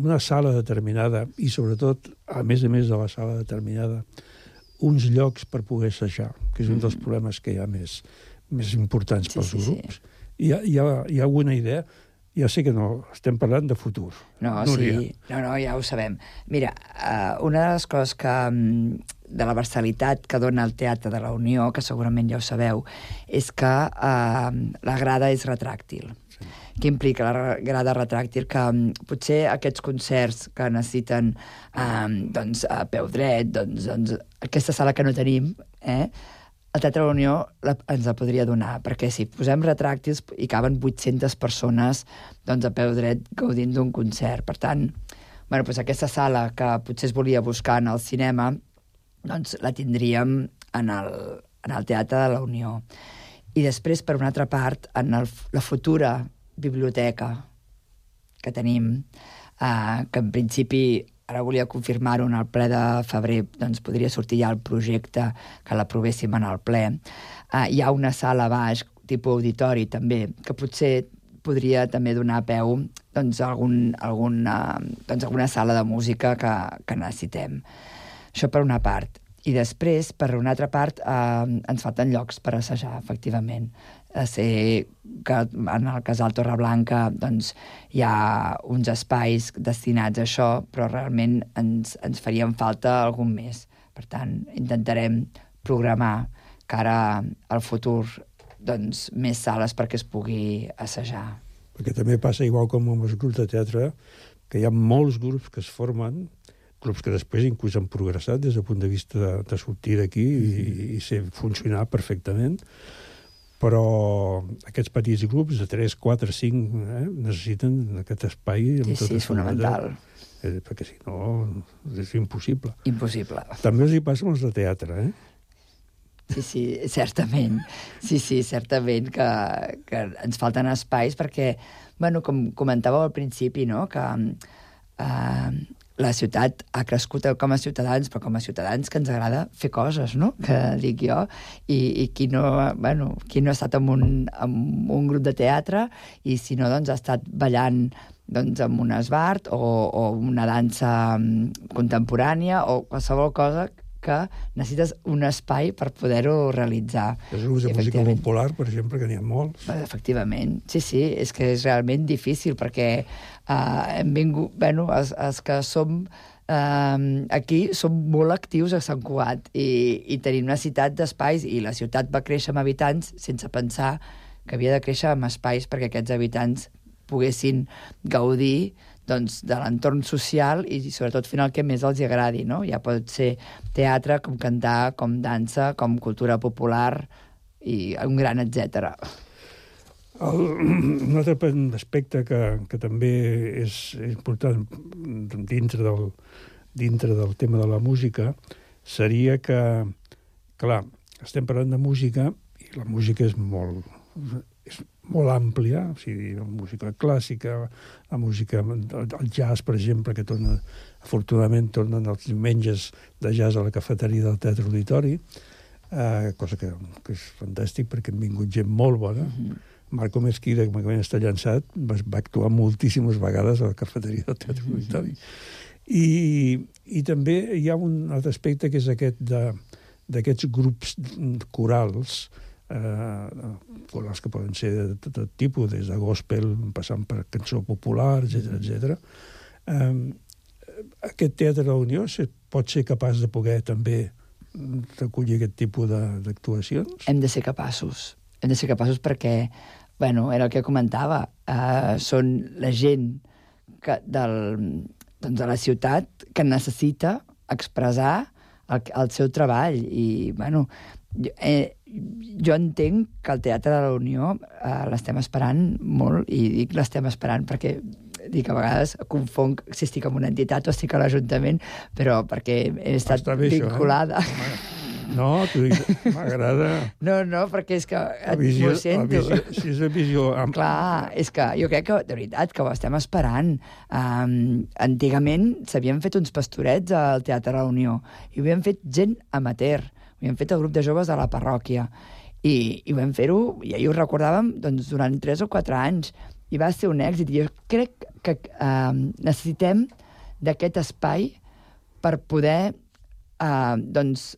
una sala determinada, i sobretot, a més a més de la sala determinada, uns llocs per poder assajar, que és un dels problemes que hi ha més, més importants Sí, pels sí, sí. grups. Hi, ha, hi, ha, hi ha alguna idea? Ja sé que no, estem parlant de futur. No, Núria. sí, no, no, ja ho sabem. Mira, uh, una de les coses que, mm, de la versalitat que dona el Teatre de la Unió, que segurament ja ho sabeu, és que eh, la grada és retràctil. Sí. Què implica la grada retràctil? Que mm, potser aquests concerts que necessiten eh, doncs, a peu dret, doncs, doncs, aquesta sala que no tenim, eh, el Teatre de la Unió la, ens la podria donar, perquè si posem retràctils hi caben 800 persones doncs, a peu dret gaudint d'un concert. Per tant, bueno, doncs aquesta sala que potser es volia buscar en el cinema, doncs la tindríem en el, en el Teatre de la Unió. I després, per una altra part, en el, la futura biblioteca que tenim, eh, que en principi ara volia confirmar-ho en el ple de febrer, doncs podria sortir ja el projecte que l'aprovéssim en el ple. Eh, hi ha una sala baix, tipus auditori també, que potser podria també donar peu doncs, algun, alguna, doncs, alguna sala de música que, que necessitem. Això per una part. I després, per una altra part, eh, ens falten llocs per assajar, efectivament. A ser que en el casal Torreblanca doncs, hi ha uns espais destinats a això, però realment ens, ens farien falta algun més. Per tant, intentarem programar cara al futur doncs, més sales perquè es pugui assajar. Perquè també passa igual com amb els grups de teatre, que hi ha molts grups que es formen, grups que després inclús han progressat des del punt de vista de, de sortir d'aquí i, i ser funcionar perfectament, però aquests petits grups de 3, 4, 5 eh, necessiten aquest espai amb Sí, sí, tota és fonamental. Eh, perquè si no és impossible. Impossible. També els hi passa amb els de teatre, eh? Sí, sí, certament. Sí, sí, certament que, que ens falten espais perquè, bueno, com comentàveu al principi, no?, que eh, la ciutat ha crescut com a ciutadans, però com a ciutadans que ens agrada fer coses, no?, que dic jo, i, i qui, no, bueno, qui no ha estat en un, en un grup de teatre i si no, doncs ha estat ballant doncs, amb un esbart o, o una dansa mm, contemporània o qualsevol cosa que necessites un espai per poder-ho realitzar. Els grups de música popular, per exemple, que n'hi ha molts. Eh, Efectivament, sí, sí, és que és realment difícil perquè eh, hem vingut, bueno, els, els que som eh, aquí som molt actius a Sant Cugat i, i tenim necessitat d'espais i la ciutat va créixer amb habitants sense pensar que havia de créixer amb espais perquè aquests habitants poguessin gaudir doncs, de l'entorn social i sobretot fent el que més els agradi. No? Ja pot ser teatre, com cantar, com dansa, com cultura popular i un gran etc. El, un altre aspecte que, que també és important dintre del, dintre del tema de la música seria que, clar, estem parlant de música i la música és molt, molt àmplia, o sigui, música clàssica, la música, el jazz, per exemple, que torna, afortunadament tornen els diumenges de jazz a la cafeteria del Teatre Auditori, eh, cosa que, que és fantàstic perquè han vingut gent molt bona. Mm -hmm. Marco Mesquida, que m'acabem d'estar llançat, va, va actuar moltíssimes vegades a la cafeteria del Teatre Auditori. I, I també hi ha un altre aspecte que és aquest de d'aquests grups corals eh, corals que poden ser de tot, tot tipus, des de gospel, passant per cançó popular, etc etc. Eh, aquest Teatre de la Unió se, pot ser capaç de poder també recollir aquest tipus de- d'actuacions? Hem de ser capaços. Hem de ser capaços perquè, bueno, era el que comentava, eh, són la gent que del, doncs de la ciutat que necessita expressar el, el seu treball i, bueno, eh, jo entenc que el Teatre de la Unió eh, l'estem esperant molt i dic l'estem esperant perquè dic a vegades confonc si estic en una entitat o estic a l'Ajuntament, però perquè he estat Està bé, això, eh? vinculada. No, t'ho dic, m'agrada... No, no, perquè és que La visió, la sento. visió, si és la visió ampla. Clar, és que jo crec que, de veritat, que ho estem esperant. Um, antigament s'havien fet uns pastorets al Teatre de la Unió i ho havien fet gent amateur, ho havien fet el grup de joves de la parròquia. I, i vam fer-ho, i ahir ho recordàvem, doncs, durant 3 o 4 anys. I va ser un èxit. I jo crec que um, necessitem d'aquest espai per poder uh, doncs,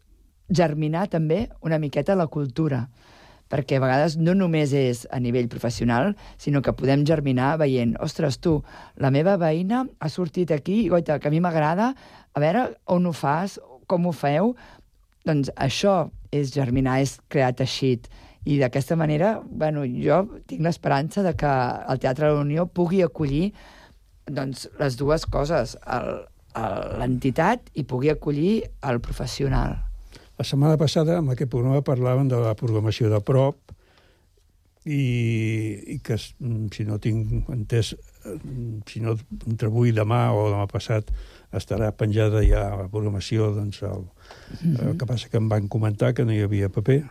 germinar també una miqueta la cultura. Perquè a vegades no només és a nivell professional, sinó que podem germinar veient, ostres, tu, la meva veïna ha sortit aquí, goita, que a mi m'agrada, a veure on ho fas, com ho feu, doncs això és germinar, és crear teixit. I d'aquesta manera, bueno, jo tinc l'esperança de que el Teatre de la Unió pugui acollir doncs, les dues coses, el- el- l'entitat i pugui acollir el professional. La setmana passada, amb aquest programa, parlaven de la programació de prop i, i que, mm, si no tinc entès, eh, si no entre avui demà o demà passat estarà penjada ja la programació, doncs el, Mhm. el que passa que em van comentar que no hi havia paper.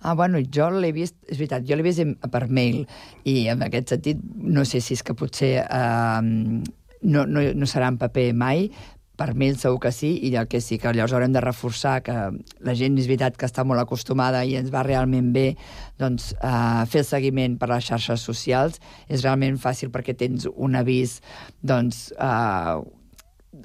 Ah, bueno, jo l'he vist, és veritat, jo l'he vist per mail i en aquest sentit no sé si és que potser eh, no, no, no serà en paper mai, per mail segur que sí, i el que sí que llavors haurem de reforçar que la gent és veritat que està molt acostumada i ens va realment bé doncs, eh, fer el seguiment per les xarxes socials és realment fàcil perquè tens un avís doncs, eh,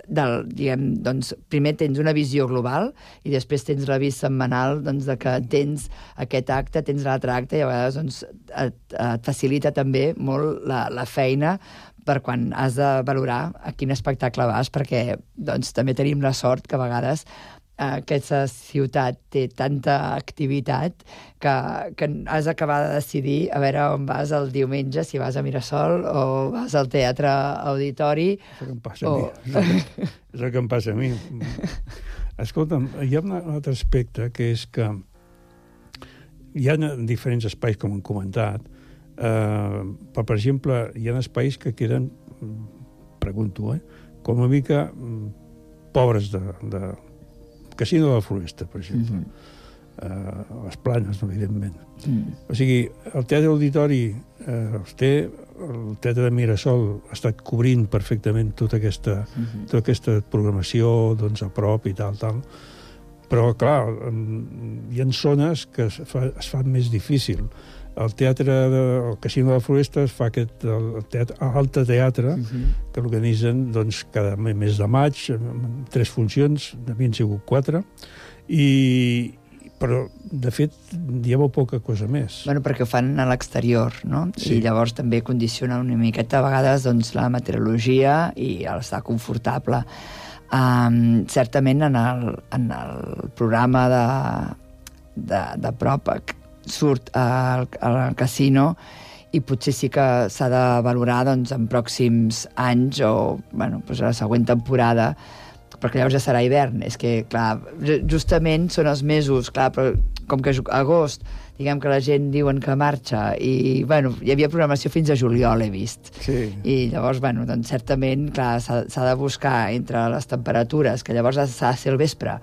del, diguem, doncs, primer tens una visió global i després tens l'avís setmanal doncs, de que tens aquest acte, tens l'altre acte i a vegades doncs, et, et facilita també molt la, la feina per quan has de valorar a quin espectacle vas, perquè doncs, també tenim la sort que a vegades aquesta ciutat té tanta activitat que, que has d'acabar de decidir a veure on vas el diumenge, si vas a Mirasol o vas al Teatre Auditori. És el que em passa a mi. És el que, és el que em passa a mi. Escolta'm, hi ha un altre aspecte, que és que hi ha diferents espais, com hem comentat, eh, però, per exemple, hi ha espais que queden, pregunto, eh, com una mica mm, pobres de, de... Casino de la Floresta, per exemple. Mm -hmm. eh, les planes, evidentment. Mm. O sigui, el Teatre Auditori eh, els té, el Teatre de Mirasol ha estat cobrint perfectament tota aquesta, Mm -hmm. tota aquesta programació doncs, a prop i tal, tal. Però, clar, hi ha zones que es fa, es fa més difícil. El teatre, de, el Casino de la Floresta es fa aquest, el, teatre, altre teatre, Mm -hmm. que organitzen doncs, cada me- mes de maig, tres funcions, n'havien sigut quatre, i, però, de fet, hi ha molt poca cosa més. Bueno, perquè ho fan a l'exterior, no? Sí. I llavors també condiciona una miqueta a vegades doncs, la meteorologia i l'estar confortable. Um, certament en el, en el programa de, de, de prop surt al, al casino i potser sí que s'ha de valorar doncs, en pròxims anys o bueno, doncs a la següent temporada perquè llavors ja serà hivern. És que, clar, ju- justament són els mesos, clar, però com que és agost, diguem que la gent diuen que marxa, i, bueno, hi havia programació fins a juliol, he vist. Sí. I llavors, bueno, doncs certament, clar, s'ha de buscar entre les temperatures, que llavors s'ha de ser el vespre,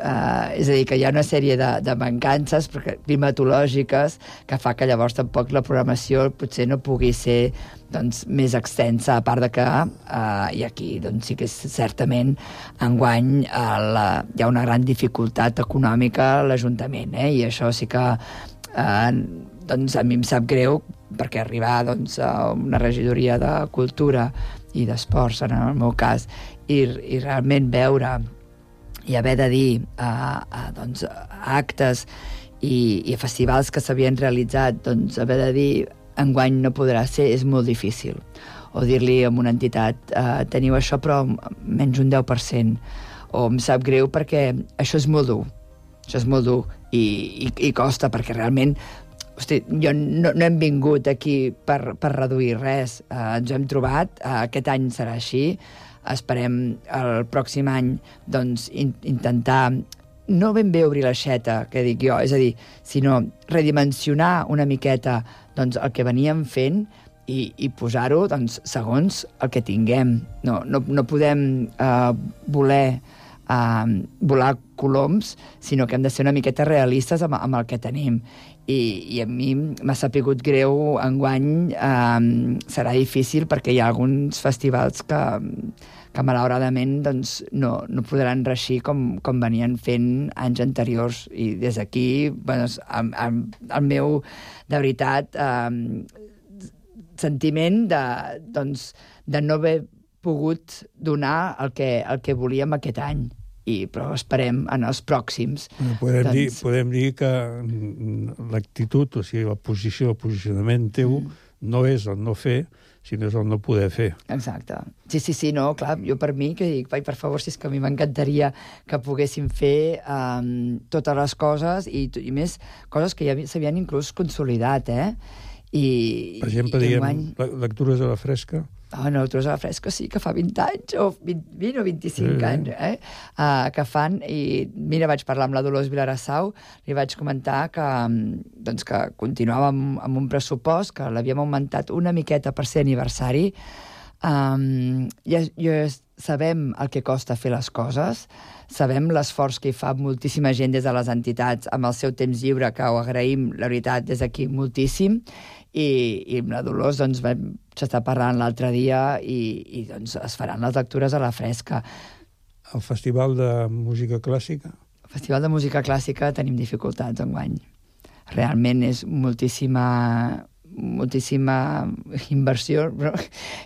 Uh, és a dir, que hi ha una sèrie de, de mancances climatològiques que fa que llavors tampoc la programació potser no pugui ser doncs, més extensa, a part de que uh, i aquí doncs, sí que és certament enguany uh, la, hi ha una gran dificultat econòmica a l'Ajuntament, eh? i això sí que uh, doncs, a mi em sap greu perquè arribar doncs, a una regidoria de cultura i d'esports, en el meu cas, i, i realment veure i haver de dir a, a, doncs, a actes i, i a festivals que s'havien realitzat, doncs haver de dir enguany no podrà ser, és molt difícil. O dir-li a una entitat, eh, teniu això però menys un 10%. O em sap greu perquè això és molt dur. Això és molt dur i, i, i costa perquè realment Hosti, jo no, no hem vingut aquí per, per reduir res. Uh, ens hem trobat, uh, aquest any serà així, esperem el pròxim any doncs, in, intentar no ben bé obrir l'aixeta, que dic jo, és a dir, sinó redimensionar una miqueta doncs, el que veníem fent i, i posar-ho doncs, segons el que tinguem. No, no, no podem eh, voler eh, volar coloms, sinó que hem de ser una miqueta realistes amb, amb el que tenim. I, i a mi m'ha sapigut greu enguany eh, serà difícil perquè hi ha alguns festivals que, que malauradament doncs, no, no podran reixir com, com venien fent anys anteriors. I des d'aquí bueno, amb, el meu de veritat eh, sentiment de, doncs, de no haver pogut donar el que, el que volíem aquest any i, però esperem en els pròxims. Bueno, podem, doncs, dir, podem dir que mm, l'actitud, o sigui, la posició, el posicionament teu, no és el no fer, sinó és el no poder fer. Exacte. Sí, sí, sí, no, clar, jo per mi, que dic, vai, per favor, si és que a mi m'encantaria que poguéssim fer um, totes les coses i, i més coses que ja havi- s'havien inclús consolidat, eh? I, Per exemple, i diguem, enguany- le- lectures a la fresca, Ah, no, a la Fresca sí que fa 20 anys, o 20, 20 o 25 Sí. anys, eh? Uh, que fan, i mira, vaig parlar amb la Dolors Vilarassau, li vaig comentar que, mm, doncs, que continuàvem amb un pressupost, que l'havíem augmentat una miqueta per ser aniversari, Um, ja, ja sabem el que costa fer les coses, sabem l'esforç que hi fa moltíssima gent des de les entitats amb el seu temps lliure, que ho agraïm, la veritat, des d'aquí moltíssim, i, i amb la Dolors doncs, vam estar parlant l'altre dia i, i doncs, es faran les lectures a la fresca. el Festival de Música Clàssica, Al Festival de Música Clàssica tenim dificultats enguany. Realment és moltíssima moltíssima inversió però,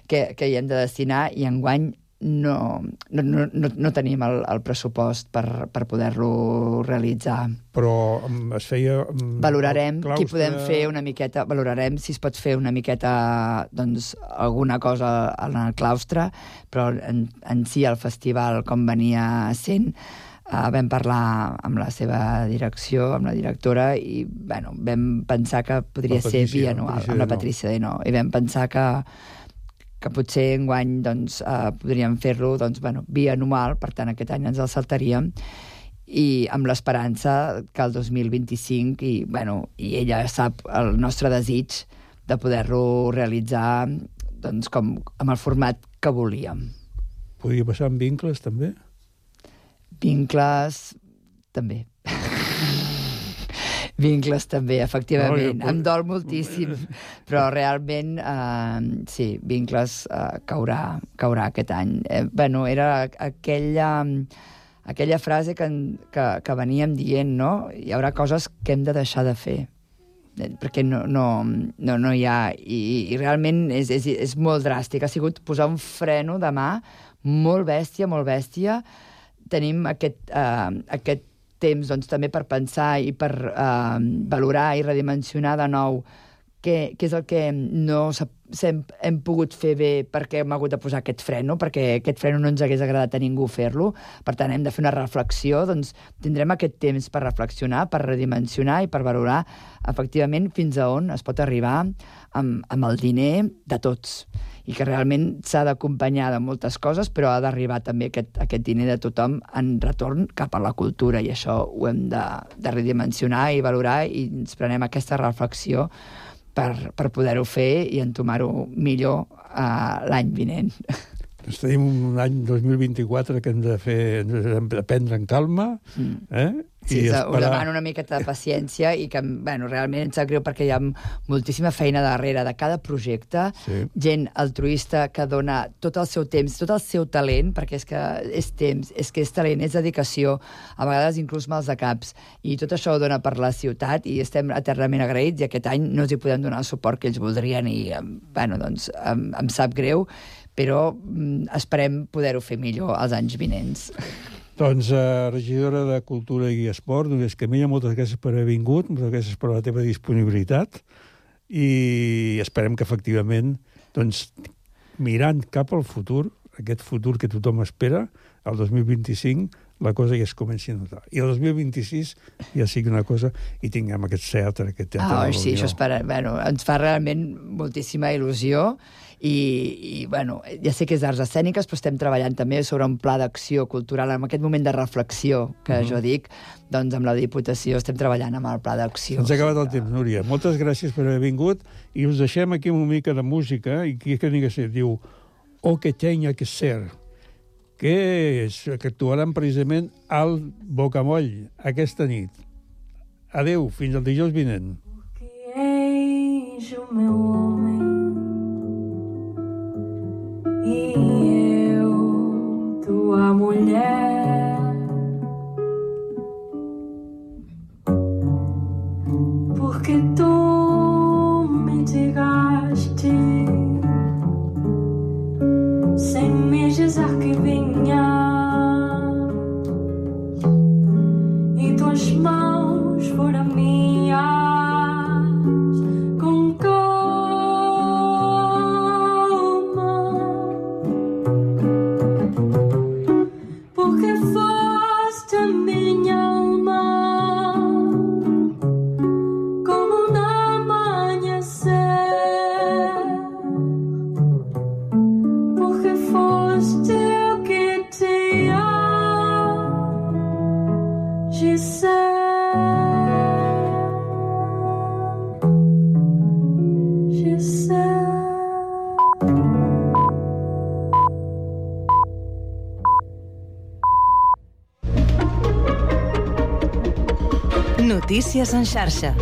que, que hi hem de destinar i enguany no, no, no, no, no tenim el, el pressupost per, per poder-lo realitzar. però mm, es feia... mm, Valorarem el qui podem fer una miqueta, valorarem si es pot fer una miqueta doncs, alguna cosa en el claustre, però en, en si el festival com venia sent uh, vam parlar amb la seva direcció, amb la directora, i bueno, vam pensar que podria ser bianual, amb la. Patricia Denó, i vam pensar que que potser enguany doncs, uh, podríem fer-lo doncs, bueno, bianual, per tant aquest any ens el saltaríem, i amb l'esperança que el 2025, i, bueno, i ella sap el nostre desig de poder-lo realitzar doncs, com, amb el format que volíem. Podia passar amb vincles, també? Vincles, també. Vincles també, efectivament. No, jo- Em dol moltíssim, però realment, eh, sí, Vincles eh, caurà, caurà aquest any. Eh, bueno, era aquella, aquella frase que, que, que veníem dient, no? Hi haurà coses que hem de deixar de fer eh, perquè no, no, no, no hi ha... I, i realment és, és, és molt dràstic. Ha sigut posar un freno de mà molt bèstia, molt bèstia. Tenim aquest, uh, aquest temps doncs, també per pensar i per uh, valorar i redimensionar de nou què, què és el que no s'hem, hem pogut fer bé perquè hem hagut de posar aquest freno, perquè aquest freno no ens hagués agradat a ningú fer-lo. Per tant, hem de fer una reflexió, doncs tindrem aquest temps per reflexionar, per redimensionar i per valorar efectivament fins a on es pot arribar amb, amb el diner de tots i que realment s'ha d'acompanyar de moltes coses, però ha d'arribar també aquest, aquest diner de tothom en retorn cap a la cultura, i això ho hem de, de redimensionar i valorar, i ens prenem aquesta reflexió per, per poder-ho fer i entomar-ho millor uh, l'any vinent. Doncs tenim un any 2024 que hem de fer, hem de prendre en calma, Mm. eh? Sí, I us demano una miqueta de paciència i que, bueno, realment ens sap greu perquè hi ha moltíssima feina darrere de cada projecte, Sí. gent altruista que dona tot el seu temps, tot el seu talent, perquè és que és temps, és que és talent, és dedicació, a vegades inclús mals de caps, i tot això ho dona per la ciutat i estem eternament agraïts i aquest any no els hi podem donar el suport que ells voldrien i, em, bueno, doncs, em, em sap greu, però mm, esperem poder-ho fer millor els anys vinents. Doncs, eh, regidora de Cultura i Esport, Núries Camilla, moltes gràcies per haver vingut, moltes gràcies per la teva disponibilitat i esperem que efectivament, doncs, mirant cap al futur, aquest futur que tothom espera, el 2025, la cosa ja es comenci a notar. I el 2026 ja sigui una cosa i tinguem aquest teatre, aquest teatre Ah, la sí, això espera, bueno, ens fa realment moltíssima il·lusió i, i bueno, ja sé que és d'arts escèniques, però estem treballant també sobre un pla d'acció cultural, en aquest moment de reflexió que Mhm. jo dic, doncs amb la Diputació estem treballant amb el pla d'acció. Ens ha acabat el temps, Núria. Moltes gràcies per haver vingut i us deixem aquí una mica de música i qui que diu O que tenha que ser que, és, que actuaran precisament al Bocamoll aquesta nit. Adeu, fins el dijous vinent. O meu homem e eu tua mulher. Que vinha. E tuas mãos Notícies en xarxa.